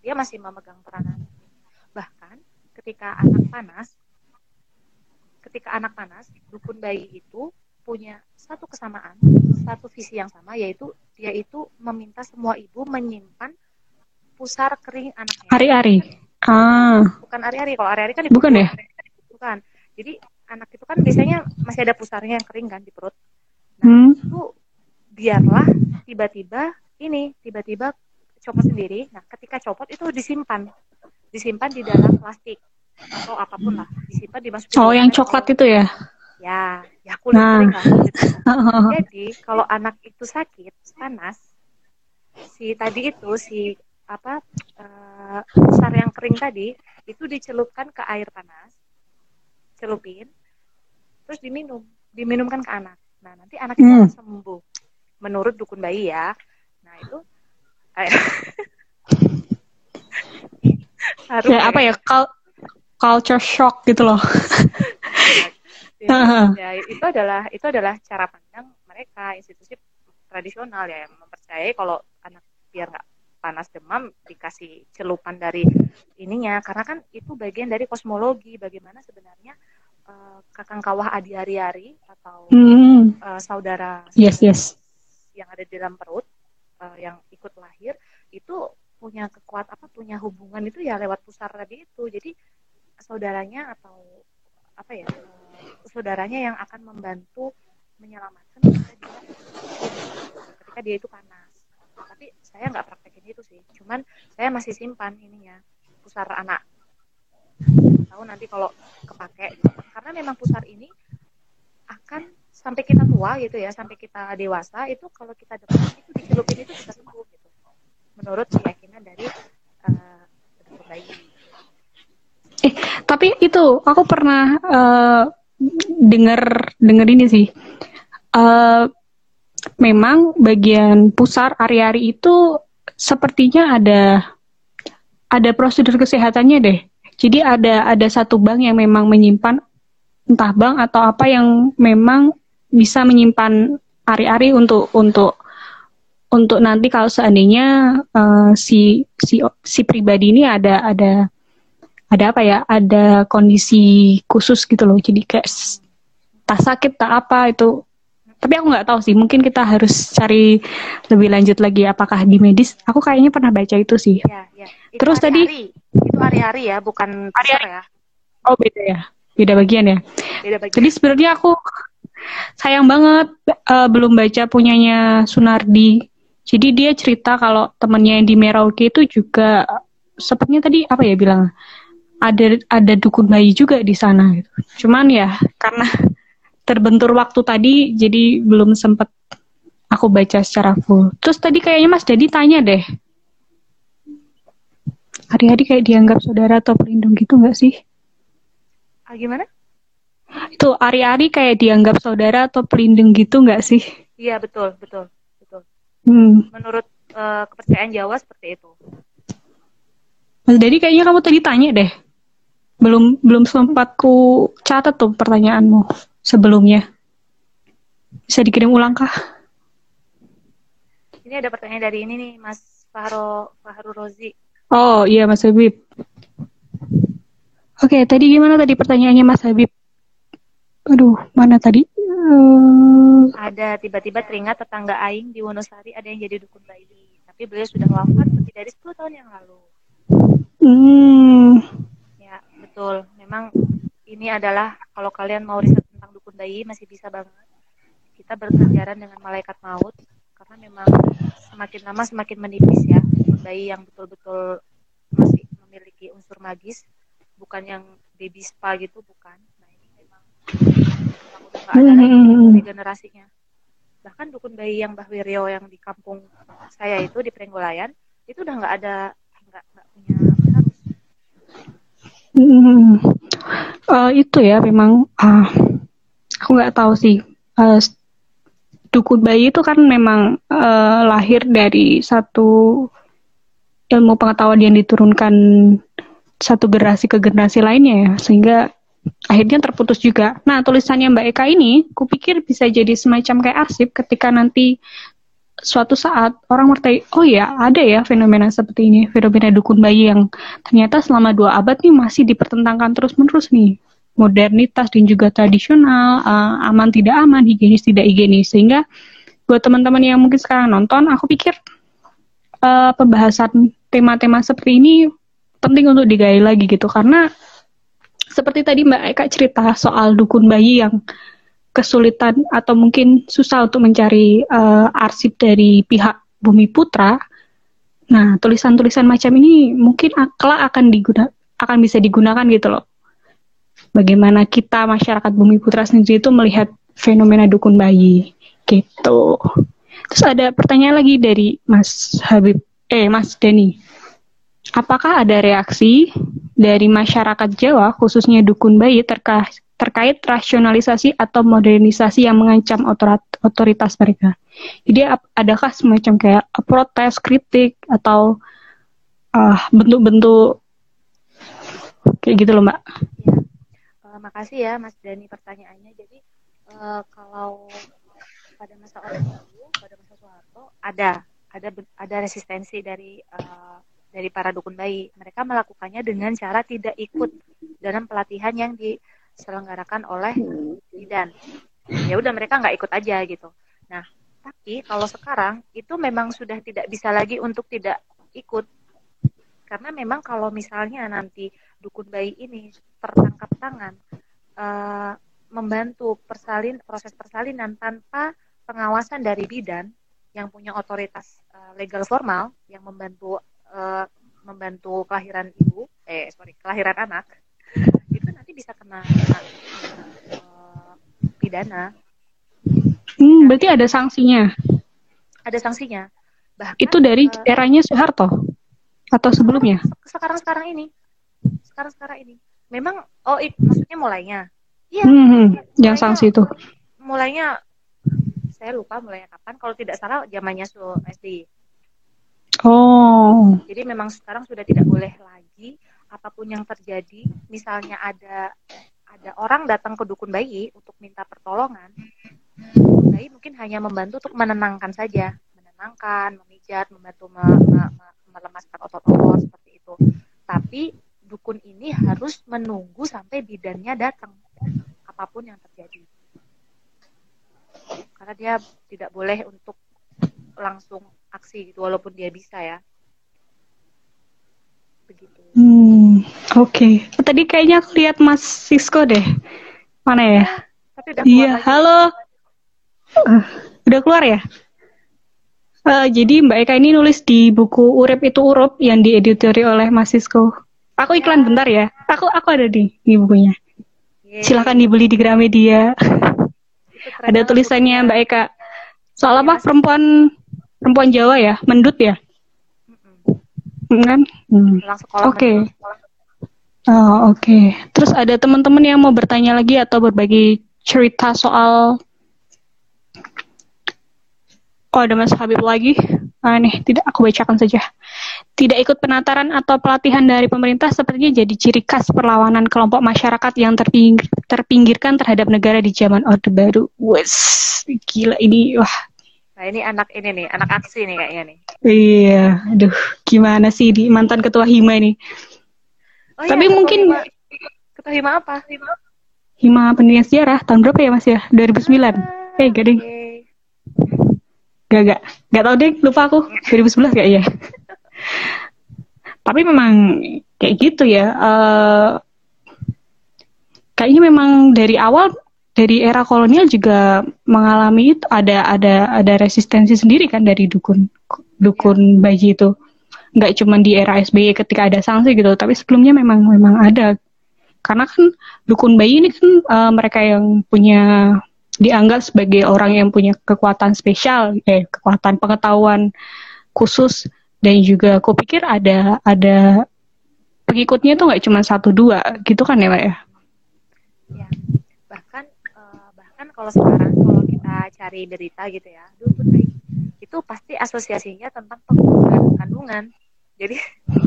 dia masih memegang peranan bahkan ketika anak panas ketika anak panas dukun bayi itu punya satu kesamaan satu visi yang sama yaitu dia itu meminta semua ibu menyimpan pusar kering anaknya. Hari-hari ah. Bukan hari-hari kalau hari-hari kan bukan ya? bukan. Jadi anak itu kan biasanya masih ada pusarnya yang kering kan di perut. Nah hmm. itu biarlah tiba-tiba ini tiba-tiba copot sendiri. Nah, ketika copot itu disimpan, disimpan di dalam plastik atau apa pun lah, disimpan dimasukin. Oh, yang coklat itu ya? Ya, ya kulit nah. kering lah. Gitu. Jadi kalau anak itu sakit, panas, si tadi itu si apa uh, besar yang kering tadi itu dicelupkan ke air panas, celupin, terus diminum, diminumkan ke anak. Nah nanti anak itu hmm. sembuh, menurut dukun bayi ya. Nah itu Harum ya, apa ya culture shock gitu loh ya, ya, itu adalah itu adalah cara pandang mereka institusi tradisional ya yang mempercayai kalau anak biar nggak panas demam dikasih celupan dari ininya. Karena kan itu bagian dari kosmologi bagaimana sebenarnya uh, kakang kawah adi ari atau mm. uh, saudara, saudara yes yes. yang ada di dalam perut uh, yang ikut lahir itu punya kekuat apa punya hubungan itu ya lewat pusar tadi itu. Jadi saudaranya atau apa ya saudaranya yang akan membantu menyelamatkan ketika dia ketika dia itu panas. Tapi saya nggak praktekin itu sih. Cuman saya masih simpan ininya pusar anak. Tahu nanti kalau kepake. Karena memang pusar ini akan sampai kita tua gitu ya sampai kita dewasa itu kalau kita demam itu dicelupin itu bisa sembuh gitu. Menurut keyakinan dari uh, bayi. Eh tapi itu aku pernah uh, dengar dengar ini sih uh, memang bagian pusar ari-ari itu sepertinya ada ada prosedur kesehatannya deh. Jadi ada ada satu bank yang memang menyimpan entah bank atau apa yang memang bisa menyimpan ari-ari untuk untuk untuk nanti kalau seandainya uh, si si si pribadi ini ada ada ada apa ya? Ada kondisi khusus gitu loh. Jadi kayak tak sakit tak apa itu. Tapi aku nggak tahu sih. Mungkin kita harus cari lebih lanjut lagi apakah di medis. Aku kayaknya pernah baca itu sih. Ya, ya. Itu terus hari -hari. tadi itu hari-hari ya bukan hari-hari. ya. Oh beda ya. Beda bagian ya. Beda bagian. jadi sebenarnya aku sayang banget uh, belum baca punyanya Sunardi. Jadi dia cerita kalau temennya yang di Merauke itu juga sepertinya tadi apa ya bilang ada ada dukun bayi juga di sana gitu. Cuman ya karena terbentur waktu tadi jadi belum sempat aku baca secara full. Terus tadi kayaknya Mas Dedi tanya deh. Hari-hari kayak dianggap saudara atau pelindung gitu nggak sih? Ah, gimana? Itu hari-hari kayak dianggap saudara atau pelindung gitu nggak sih? Iya betul betul betul. Hmm. Menurut uh, kepercayaan Jawa seperti itu. Mas Dedi kayaknya kamu tadi tanya deh. Belum belum sempat ku catat tuh pertanyaanmu sebelumnya. Bisa dikirim ulang kah? Ini ada pertanyaan dari ini nih, Mas Fahro Fahru Rozi. Oh iya Mas Habib. Oke, tadi gimana tadi pertanyaannya Mas Habib? Aduh, mana tadi? Uh... Ada tiba-tiba teringat tetangga Aing di Wonosari ada yang jadi dukun bayi. Tapi beliau sudah wafat lebih dari 10 tahun yang lalu. Hmm. Betul. Memang ini adalah kalau kalian mau riset tentang dukun bayi masih bisa banget. Kita berkejaran dengan malaikat maut karena memang semakin lama semakin menipis ya dukun bayi yang betul-betul masih memiliki unsur magis, bukan yang baby spa gitu bukan. Nah ini memang, memang udah gak ada lagi hmm. generasinya. Bahkan dukun bayi yang Mbah Wiryo yang di kampung saya itu di Prenggolayan itu udah nggak ada nggak punya harus. Hmm uh, itu ya memang uh, aku nggak tahu sih uh, dukun bayi itu kan memang uh, lahir dari satu ilmu pengetahuan yang diturunkan satu generasi ke generasi lainnya ya sehingga akhirnya terputus juga. Nah tulisannya Mbak Eka ini, kupikir bisa jadi semacam kayak arsip ketika nanti suatu saat orang bertanya, oh ya ada ya fenomena seperti ini, fenomena dukun bayi yang ternyata selama dua abad nih masih dipertentangkan terus-menerus nih. Modernitas dan juga tradisional, uh, aman tidak aman, higienis tidak higienis. Sehingga buat teman-teman yang mungkin sekarang nonton, aku pikir uh, pembahasan tema-tema seperti ini penting untuk digali lagi gitu. Karena seperti tadi Mbak Eka cerita soal dukun bayi yang kesulitan atau mungkin susah untuk mencari uh, arsip dari pihak Bumi Putra. Nah, tulisan-tulisan macam ini mungkin kelak akan diguna akan bisa digunakan gitu loh. Bagaimana kita masyarakat Bumi Putra sendiri itu melihat fenomena dukun bayi gitu. Terus ada pertanyaan lagi dari Mas Habib, eh Mas Denny. Apakah ada reaksi dari masyarakat Jawa khususnya dukun bayi terkait terkait rasionalisasi atau modernisasi yang mengancam otoritas mereka. Jadi adakah semacam kayak protes, kritik atau uh, bentuk-bentuk kayak gitu loh Mbak? Ya. Uh, makasih ya Mas Dani pertanyaannya. Jadi uh, kalau pada masa Orde Baru, pada masa Soeharto ada ada ada resistensi dari uh, dari para dukun bayi. Mereka melakukannya dengan cara tidak ikut dalam pelatihan yang di diselenggarakan oleh bidan. Ya udah mereka nggak ikut aja gitu. Nah tapi kalau sekarang itu memang sudah tidak bisa lagi untuk tidak ikut. Karena memang kalau misalnya nanti dukun bayi ini tertangkap tangan uh, membantu persalin proses persalinan tanpa pengawasan dari bidan yang punya otoritas uh, legal formal yang membantu uh, membantu kelahiran ibu eh sorry kelahiran anak itu nanti bisa kena, kena uh, pidana Hmm, berarti ada sanksinya. Ada sanksinya. Bahkan, itu dari uh, eranya Soeharto atau sebelumnya? Sekarang sekarang ini. Sekarang sekarang ini. Memang oh it, maksudnya mulainya. Iya. Hmm, hmm, yang sanksi itu. Mulainya saya lupa mulainya kapan. Kalau tidak salah zamannya Su SD. Oh. Jadi memang sekarang sudah tidak boleh lagi apa pun yang terjadi, misalnya ada ada orang datang ke dukun bayi untuk minta pertolongan, bayi mungkin hanya membantu untuk menenangkan saja, menenangkan, memijat, membantu me, me, me, melemaskan otot-otot seperti itu. Tapi dukun ini harus menunggu sampai bidannya datang, apa pun yang terjadi. Karena dia tidak boleh untuk langsung aksi gitu, walaupun dia bisa ya begitu. Hmm, oke. Okay. Tadi kayaknya aku lihat Mas Sisko deh. Mana ya? Iya, halo. Uh, udah keluar ya? Uh, jadi Mbak Eka ini nulis di buku Urip itu Urup yang dieditori oleh Mas Sisko. Aku iklan ya. bentar ya. Aku aku ada di di bukunya. Yeah. Silahkan dibeli di Gramedia. ada tulisannya Mbak Eka. Soal apa? Perempuan perempuan Jawa ya, mendut ya? kan hmm. oke okay. Oh, oke. Okay. Terus ada teman-teman yang mau bertanya lagi atau berbagi cerita soal Oh, ada Mas Habib lagi. Ah, nih, tidak aku bacakan saja. Tidak ikut penataran atau pelatihan dari pemerintah sepertinya jadi ciri khas perlawanan kelompok masyarakat yang terpinggir, terpinggirkan terhadap negara di zaman Orde Baru. Wes, gila ini wah Nah ini anak ini nih, anak aksi nih kayaknya nih. Iya, aduh, gimana sih di mantan ketua hima ini? Oh, Tapi iya, mungkin hima. ketua hima apa? Hima, hima pendidikan sejarah tahun berapa ya mas ya? 2009. Ah, eh, gak deh. Okay. Gak, gak, gak tau deh, lupa aku. 2011 gak ya? Tapi memang kayak gitu ya. Uh, kayaknya memang dari awal dari era kolonial juga mengalami itu ada ada ada resistensi sendiri kan dari dukun dukun bayi itu. Nggak cuma di era SBY ketika ada sanksi gitu tapi sebelumnya memang memang ada. Karena kan dukun bayi ini kan uh, mereka yang punya dianggap sebagai orang yang punya kekuatan spesial eh kekuatan pengetahuan khusus. Dan juga aku pikir ada ada pengikutnya itu nggak cuma satu dua gitu kan ya pak ya, ya kalau sekarang kalau kita cari berita gitu ya bayi itu pasti asosiasinya tentang pengguguran kandungan. Jadi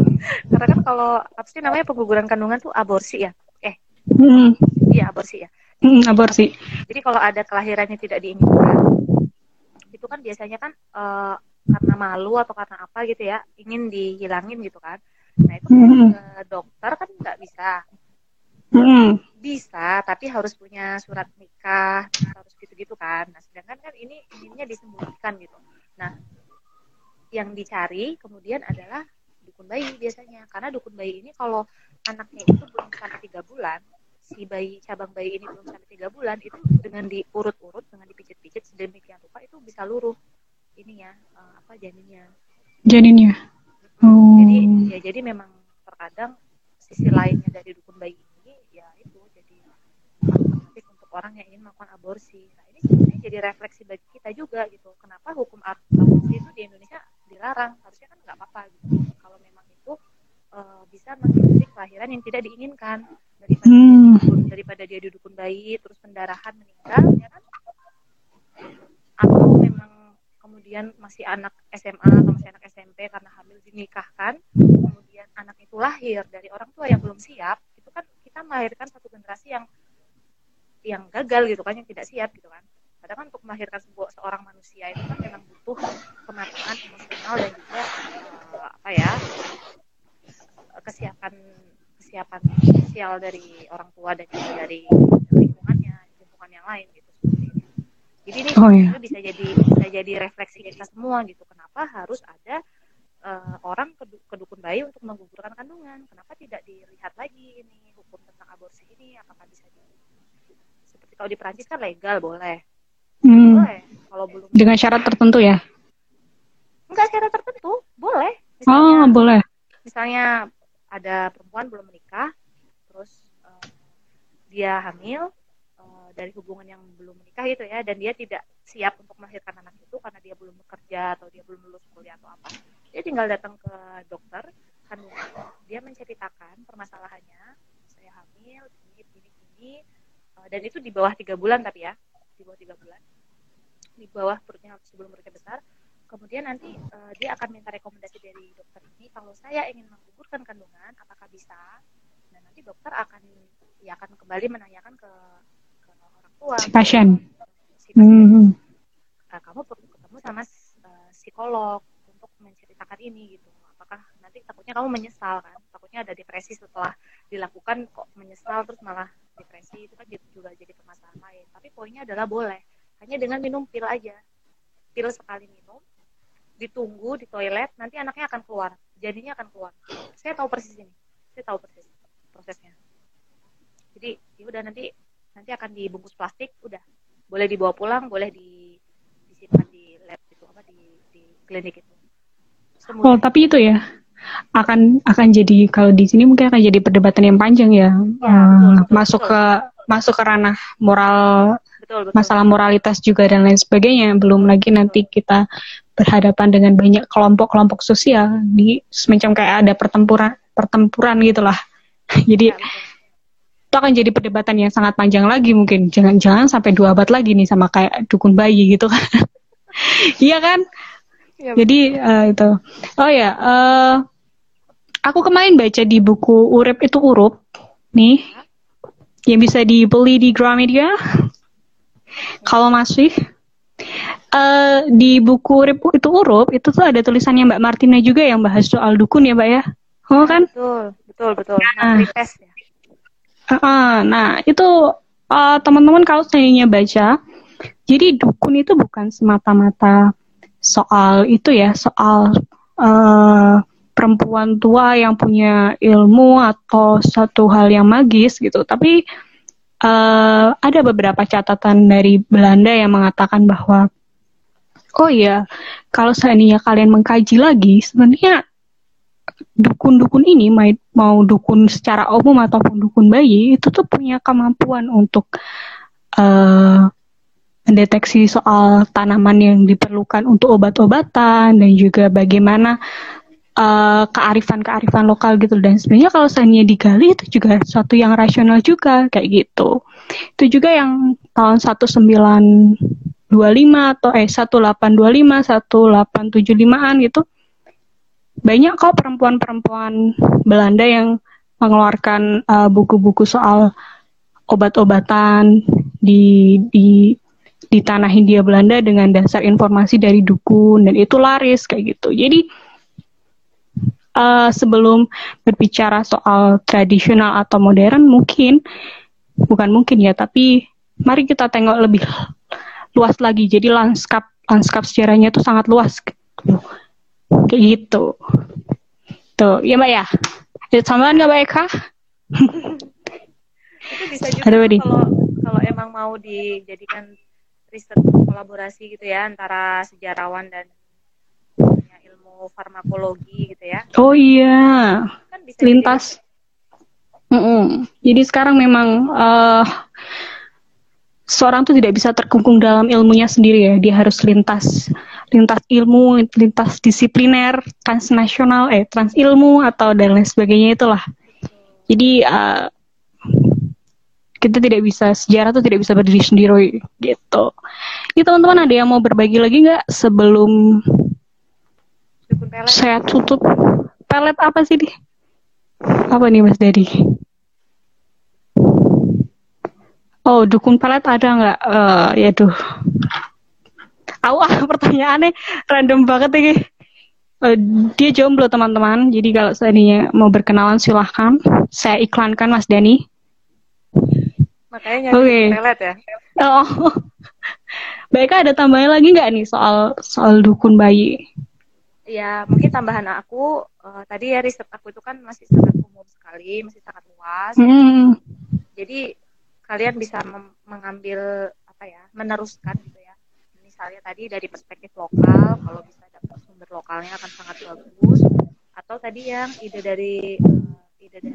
karena kan kalau apa sih namanya pengguguran kandungan tuh aborsi ya? Eh hmm. iya aborsi ya. Hmm, aborsi. Jadi kalau ada kelahirannya tidak diinginkan itu kan biasanya kan uh, karena malu atau karena apa gitu ya ingin dihilangin gitu kan. Nah itu hmm. ke dokter kan nggak bisa Hmm. Bisa, tapi harus punya surat nikah, harus gitu-gitu kan. Nah, sedangkan kan ini inginnya disembunyikan gitu. Nah, yang dicari kemudian adalah dukun bayi biasanya. Karena dukun bayi ini kalau anaknya itu belum sampai tiga bulan, si bayi cabang bayi ini belum sampai tiga bulan, itu dengan diurut-urut, dengan dipijit-pijit sedemikian rupa itu bisa luruh ini ya uh, apa janinnya. Janinnya. Oh. Jadi ya jadi memang terkadang sisi lainnya dari dukun bayi orang yang ingin melakukan aborsi. Nah ini sebenarnya jadi refleksi bagi kita juga gitu. Kenapa hukum aborsi itu di Indonesia dilarang? Harusnya kan nggak apa-apa gitu. Kalau memang itu uh, bisa menghindari kelahiran yang tidak diinginkan daripada hmm. dia dudukun, daripada dia dudukun bayi terus pendarahan meninggal, ya kan? Atau memang kemudian masih anak SMA atau masih anak SMP karena hamil dinikahkan, kemudian anak itu lahir dari orang tua yang belum siap, itu kan kita melahirkan satu generasi yang yang gagal gitu kan yang tidak siap gitu kan. Padahal kan untuk melahirkan sebuah seorang manusia itu kan memang butuh kematangan emosional dan juga uh, apa ya kesiapan kesiapan sosial dari orang tua dan juga dari lingkungannya lingkungan yang lain gitu jadi ini oh, iya. bisa jadi bisa jadi refleksi kita semua gitu. Kenapa harus ada uh, orang kedukun bayi untuk menggugurkan kandungan? Kenapa tidak dilihat lagi ini hukum tentang aborsi ini? Apakah bisa di kalau di Perancis kan legal boleh. Hmm. boleh kalau belum. Dengan syarat tertentu ya? Enggak syarat tertentu boleh. Misalnya, oh boleh. misalnya ada perempuan belum menikah terus uh, dia hamil uh, dari hubungan yang belum menikah gitu ya dan dia tidak siap untuk melahirkan anak itu karena dia belum bekerja atau dia belum lulus kuliah atau apa. Dia tinggal datang ke dokter kandungan. Dia menceritakan permasalahannya. Saya hamil ini ini ini dan itu di bawah tiga bulan tapi ya di bawah tiga bulan. Di bawah perutnya sebelum perutnya besar. Kemudian nanti uh, dia akan minta rekomendasi dari dokter ini kalau saya ingin menggugurkan kandungan apakah bisa? Dan nanti dokter akan ya akan kembali menanyakan ke, ke orang tua si pasien. si pasien hmm. uh, kamu perlu ketemu sama uh, psikolog untuk menceritakan ini gitu. Apakah nanti takutnya kamu menyesal kan? Takutnya ada depresi setelah dilakukan kok menyesal terus malah depresi itu kan juga jadi permasalahan lain. Tapi poinnya adalah boleh. Hanya dengan minum pil aja. Pil sekali minum ditunggu di toilet nanti anaknya akan keluar. Jadinya akan keluar. Saya tahu persis ini. Saya tahu persis prosesnya. Jadi ya udah nanti nanti akan dibungkus plastik udah. Boleh dibawa pulang boleh di disimpan di lab itu apa di di klinik itu. Semuanya. oh tapi itu ya akan akan jadi kalau di sini mungkin akan jadi perdebatan yang panjang ya, ya betul, uh, betul, masuk betul. ke masuk ke ranah moral betul, betul. masalah moralitas juga dan lain sebagainya. Belum lagi nanti kita berhadapan dengan banyak kelompok-kelompok sosial di semacam kayak ada pertempuran pertempuran gitulah. jadi ya, itu akan jadi perdebatan yang sangat panjang lagi mungkin. Jangan-jangan sampai dua abad lagi nih sama kayak dukun bayi gitu kan. iya kan? Ya, jadi uh, itu. Oh ya, uh, aku kemarin baca di buku Urip itu Urup nih. Yang bisa dibeli di Gramedia. Kalau masih. Uh, di buku Ripu itu Urup itu tuh ada tulisannya Mbak Martina juga yang bahas soal dukun ya Mbak ya? Oh kan? Betul betul betul. Nah, nah, ya. uh, nah itu uh, teman-teman kalau sayangnya baca jadi dukun itu bukan semata-mata soal itu ya soal uh, perempuan tua yang punya ilmu atau satu hal yang magis gitu. Tapi uh, ada beberapa catatan dari Belanda yang mengatakan bahwa oh iya kalau seandainya kalian mengkaji lagi sebenarnya dukun-dukun ini mau dukun secara umum ataupun dukun bayi itu tuh punya kemampuan untuk uh, mendeteksi soal tanaman yang diperlukan untuk obat-obatan dan juga bagaimana uh, kearifan-kearifan lokal gitu dan sebenarnya kalau seandainya digali itu juga suatu yang rasional juga kayak gitu. Itu juga yang tahun 1925 atau eh 1825 1875an gitu. Banyak kok perempuan-perempuan Belanda yang mengeluarkan uh, buku-buku soal obat-obatan di di di tanah Hindia Belanda dengan dasar informasi dari dukun dan itu laris kayak gitu. Jadi uh, sebelum berbicara soal tradisional atau modern mungkin bukan mungkin ya tapi mari kita tengok lebih luas lagi. Jadi lanskap lanskap sejarahnya itu sangat luas kayak gitu. Tuh ya mbak ya? Ada tambahan nggak mbak Eka? Itu bisa juga kalau kalau emang mau dijadikan riset kolaborasi gitu ya antara sejarawan dan farmakologi gitu ya. Oh iya. Kan bisa lintas. Mm -mm. Jadi sekarang memang uh, seorang tuh tidak bisa terkungkung dalam ilmunya sendiri ya. Dia harus lintas lintas ilmu, lintas disipliner, transnasional, eh trans ilmu atau dan lain sebagainya itulah. Jadi uh, kita tidak bisa sejarah tuh tidak bisa berdiri sendiri gitu. Ya teman-teman ada yang mau berbagi lagi nggak sebelum Dukun pelet. Saya tutup. Pelet apa sih di? Apa nih Mas Dedi? Oh, dukun pelet ada nggak? Uh, ya tuh. Awah, pertanyaannya random banget ini. Uh, dia jomblo teman-teman, jadi kalau seandainya mau berkenalan silahkan. Saya iklankan Mas Dani. Makanya. Okay. pelet ya. Oh. Baik, ada tambahan lagi nggak nih soal soal dukun bayi? Ya mungkin tambahan aku uh, tadi ya riset aku itu kan masih sangat umum sekali masih sangat luas. Mm. jadi kalian bisa mengambil apa ya meneruskan gitu ya. Misalnya tadi dari perspektif lokal kalau bisa dapat sumber lokalnya akan sangat bagus. Atau tadi yang ide dari uh, ide dari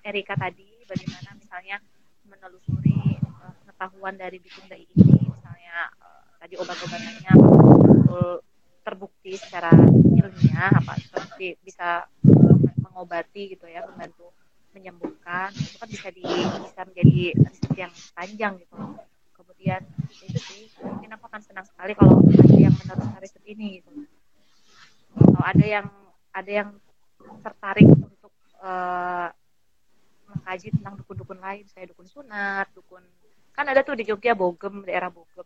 Erika tadi bagaimana misalnya menelusuri uh, pengetahuan dari dukun bayi ini misalnya uh, tadi obat-obatannya betul terbukti secara ilmiah apa seperti bisa mengobati gitu ya membantu menyembuhkan itu kan bisa di bisa menjadi riset yang panjang gitu. Kemudian itu sih mungkin aku akan senang sekali kalau ada yang meneruskan riset ini gitu. Atau ada yang ada yang tertarik untuk uh, mengkaji tentang dukun-dukun lain saya dukun sunat dukun kan ada tuh di Jogja Bogem daerah Bogem.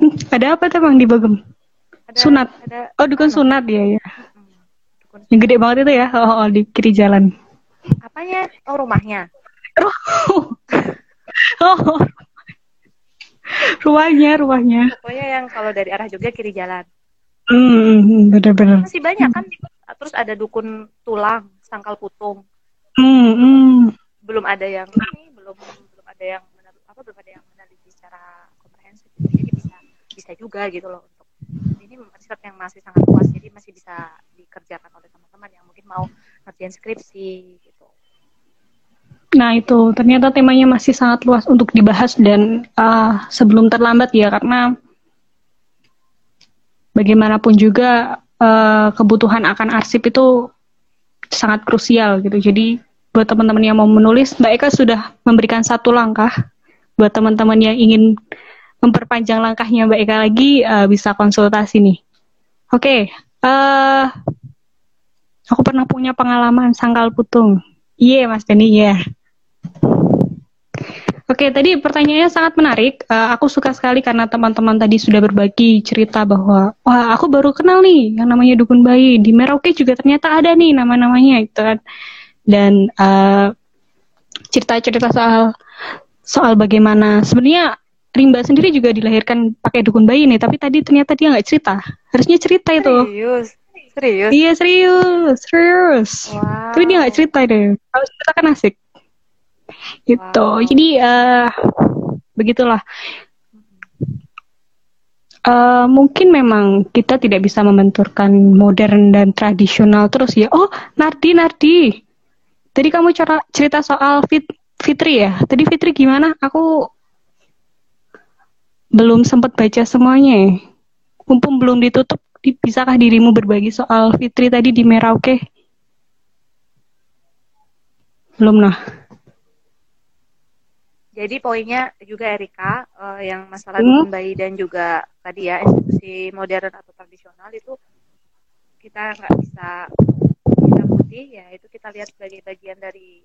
Hmm, ada apa tuh bang di Bogem ada, sunat ada, oh dukun sunat ya ya hmm, yang gede banget itu ya oh, oh di kiri jalan Apanya? Oh rumahnya. oh. rumahnya, rumahnya. Pokoknya yang kalau dari arah Jogja kiri jalan. Hmm, benar-benar. Masih banyak kan? Terus ada dukun tulang, sangkal putung. Hmm, hmm. Belum ada yang ini, belum belum ada yang apa belum ada yang meneliti secara komprehensif. Jadi bisa bisa juga gitu loh ini riset yang masih sangat luas jadi masih bisa dikerjakan oleh teman-teman yang mungkin mau ngerjain skripsi gitu. Nah itu ternyata temanya masih sangat luas untuk dibahas dan uh, sebelum terlambat ya karena bagaimanapun juga uh, kebutuhan akan arsip itu sangat krusial gitu. Jadi buat teman-teman yang mau menulis, Mbak Eka sudah memberikan satu langkah buat teman-teman yang ingin memperpanjang langkahnya Mbak Eka lagi uh, bisa konsultasi nih. Oke, okay, uh, aku pernah punya pengalaman sangkal putung. Iya, yeah, Mas Denny, iya. Yeah. Oke, tadi pertanyaannya sangat menarik. Uh, aku suka sekali karena teman-teman tadi sudah berbagi cerita bahwa, wah aku baru kenal nih yang namanya dukun bayi. Di Merauke juga ternyata ada nih nama-namanya itu kan. Dan uh, cerita-cerita soal soal bagaimana sebenarnya Rimba sendiri juga dilahirkan pakai dukun bayi nih, tapi tadi ternyata dia nggak cerita. Harusnya cerita itu. Serius? Serius? Iya serius, serius. Wow. Tapi dia nggak cerita deh. Kalau cerita kan asik gitu wow. jadi uh, begitulah uh, mungkin memang kita tidak bisa membenturkan modern dan tradisional terus ya oh Nardi Nardi tadi kamu cara cerita soal fit Fitri ya tadi Fitri gimana aku belum sempat baca semuanya mumpung belum ditutup bisakah dirimu berbagi soal Fitri tadi di Merauke belum nah jadi poinnya juga Erika uh, yang masalah hmm? bayi dan juga tadi ya institusi modern atau tradisional itu kita nggak bisa kita putih ya itu kita lihat sebagai bagian dari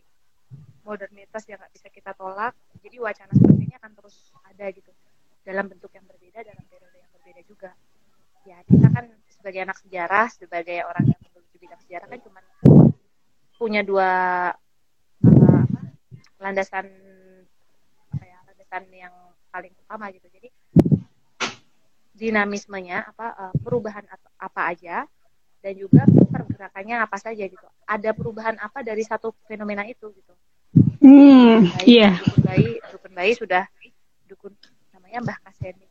modernitas yang nggak bisa kita tolak. Jadi wacana seperti ini akan terus ada gitu dalam bentuk yang berbeda dalam periode yang berbeda juga. Ya kita kan sebagai anak sejarah, sebagai orang yang di bidang sejarah kan cuma punya dua uh, apa, landasan yang paling utama gitu jadi dinamismenya apa uh, perubahan apa aja dan juga pergerakannya apa saja gitu ada perubahan apa dari satu fenomena itu gitu hmm iya yeah. bayi bayi sudah namanya Mbah Kaseni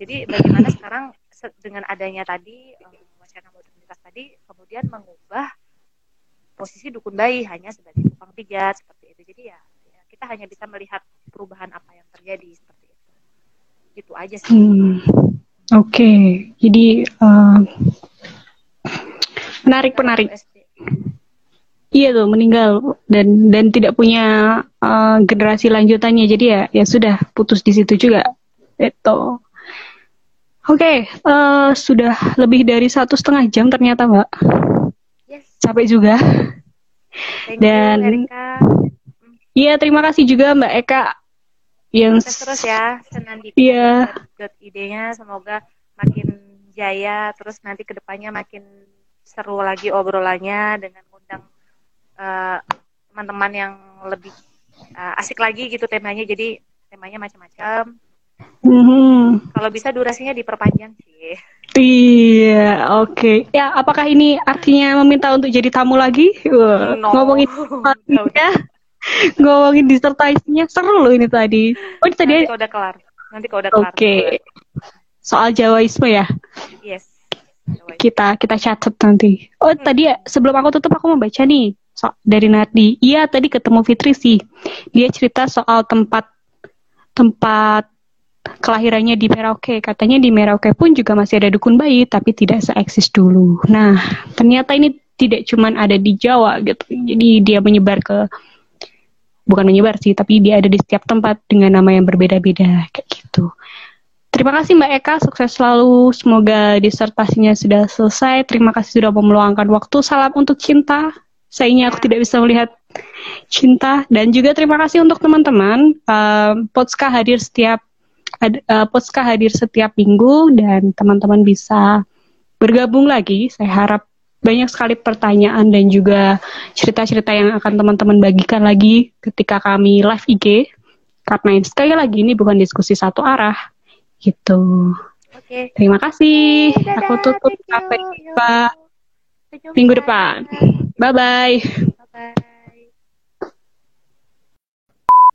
jadi bagaimana sekarang dengan adanya tadi um, wacana modernitas tadi kemudian mengubah posisi dukun bayi hanya sebagai tukang pijat seperti itu jadi ya kita hanya bisa melihat perubahan apa yang terjadi seperti itu. Itu aja sih. Hmm. Oke, okay. jadi uh, menarik menarik. Iya tuh meninggal dan dan tidak punya uh, generasi lanjutannya jadi ya ya sudah putus di situ juga itu. Oke, okay, uh, sudah lebih dari satu setengah jam ternyata mbak. Yes. Capek juga. Thank dan Iya, terima kasih juga Mbak Eka yang Sukses terus ya senandika iya. idenya semoga makin jaya terus nanti ke depannya makin seru lagi obrolannya dengan uh, teman-teman yang lebih uh, asik lagi gitu temanya jadi temanya macam-macam mm-hmm. kalau bisa durasinya diperpanjang sih Iya, oke. Okay. Ya, apakah ini artinya meminta untuk jadi tamu lagi? Wah, no. Ngomongin ya ngomongin disertasinya seru loh ini tadi. Oh ini tadi nanti udah kelar. Nanti kalau udah kelar. Oke. Okay. Soal Jawaisme ya. Yes. Kita kita catat nanti. Oh hmm. tadi ya sebelum aku tutup aku mau baca nih so, dari Nardi. Iya tadi ketemu Fitri sih. Dia cerita soal tempat tempat kelahirannya di Merauke. Katanya di Merauke pun juga masih ada dukun bayi, tapi tidak seeksis dulu. Nah, ternyata ini tidak cuma ada di Jawa gitu. Jadi dia menyebar ke bukan menyebar sih, tapi dia ada di setiap tempat dengan nama yang berbeda-beda kayak gitu. Terima kasih Mbak Eka, sukses selalu. Semoga disertasinya sudah selesai. Terima kasih sudah meluangkan waktu. Salam untuk cinta. Sayangnya aku tidak bisa melihat cinta. Dan juga terima kasih untuk teman-teman. Uh, Potska hadir setiap uh, Potska hadir setiap minggu dan teman-teman bisa bergabung lagi. Saya harap banyak sekali pertanyaan dan juga cerita-cerita yang akan teman-teman bagikan lagi ketika kami live IG. Karena sekali lagi ini bukan diskusi satu arah, gitu. Oke. Terima kasih. Dadah, Aku tutup sampai jumpa minggu depan. Bye bye. Bye bye.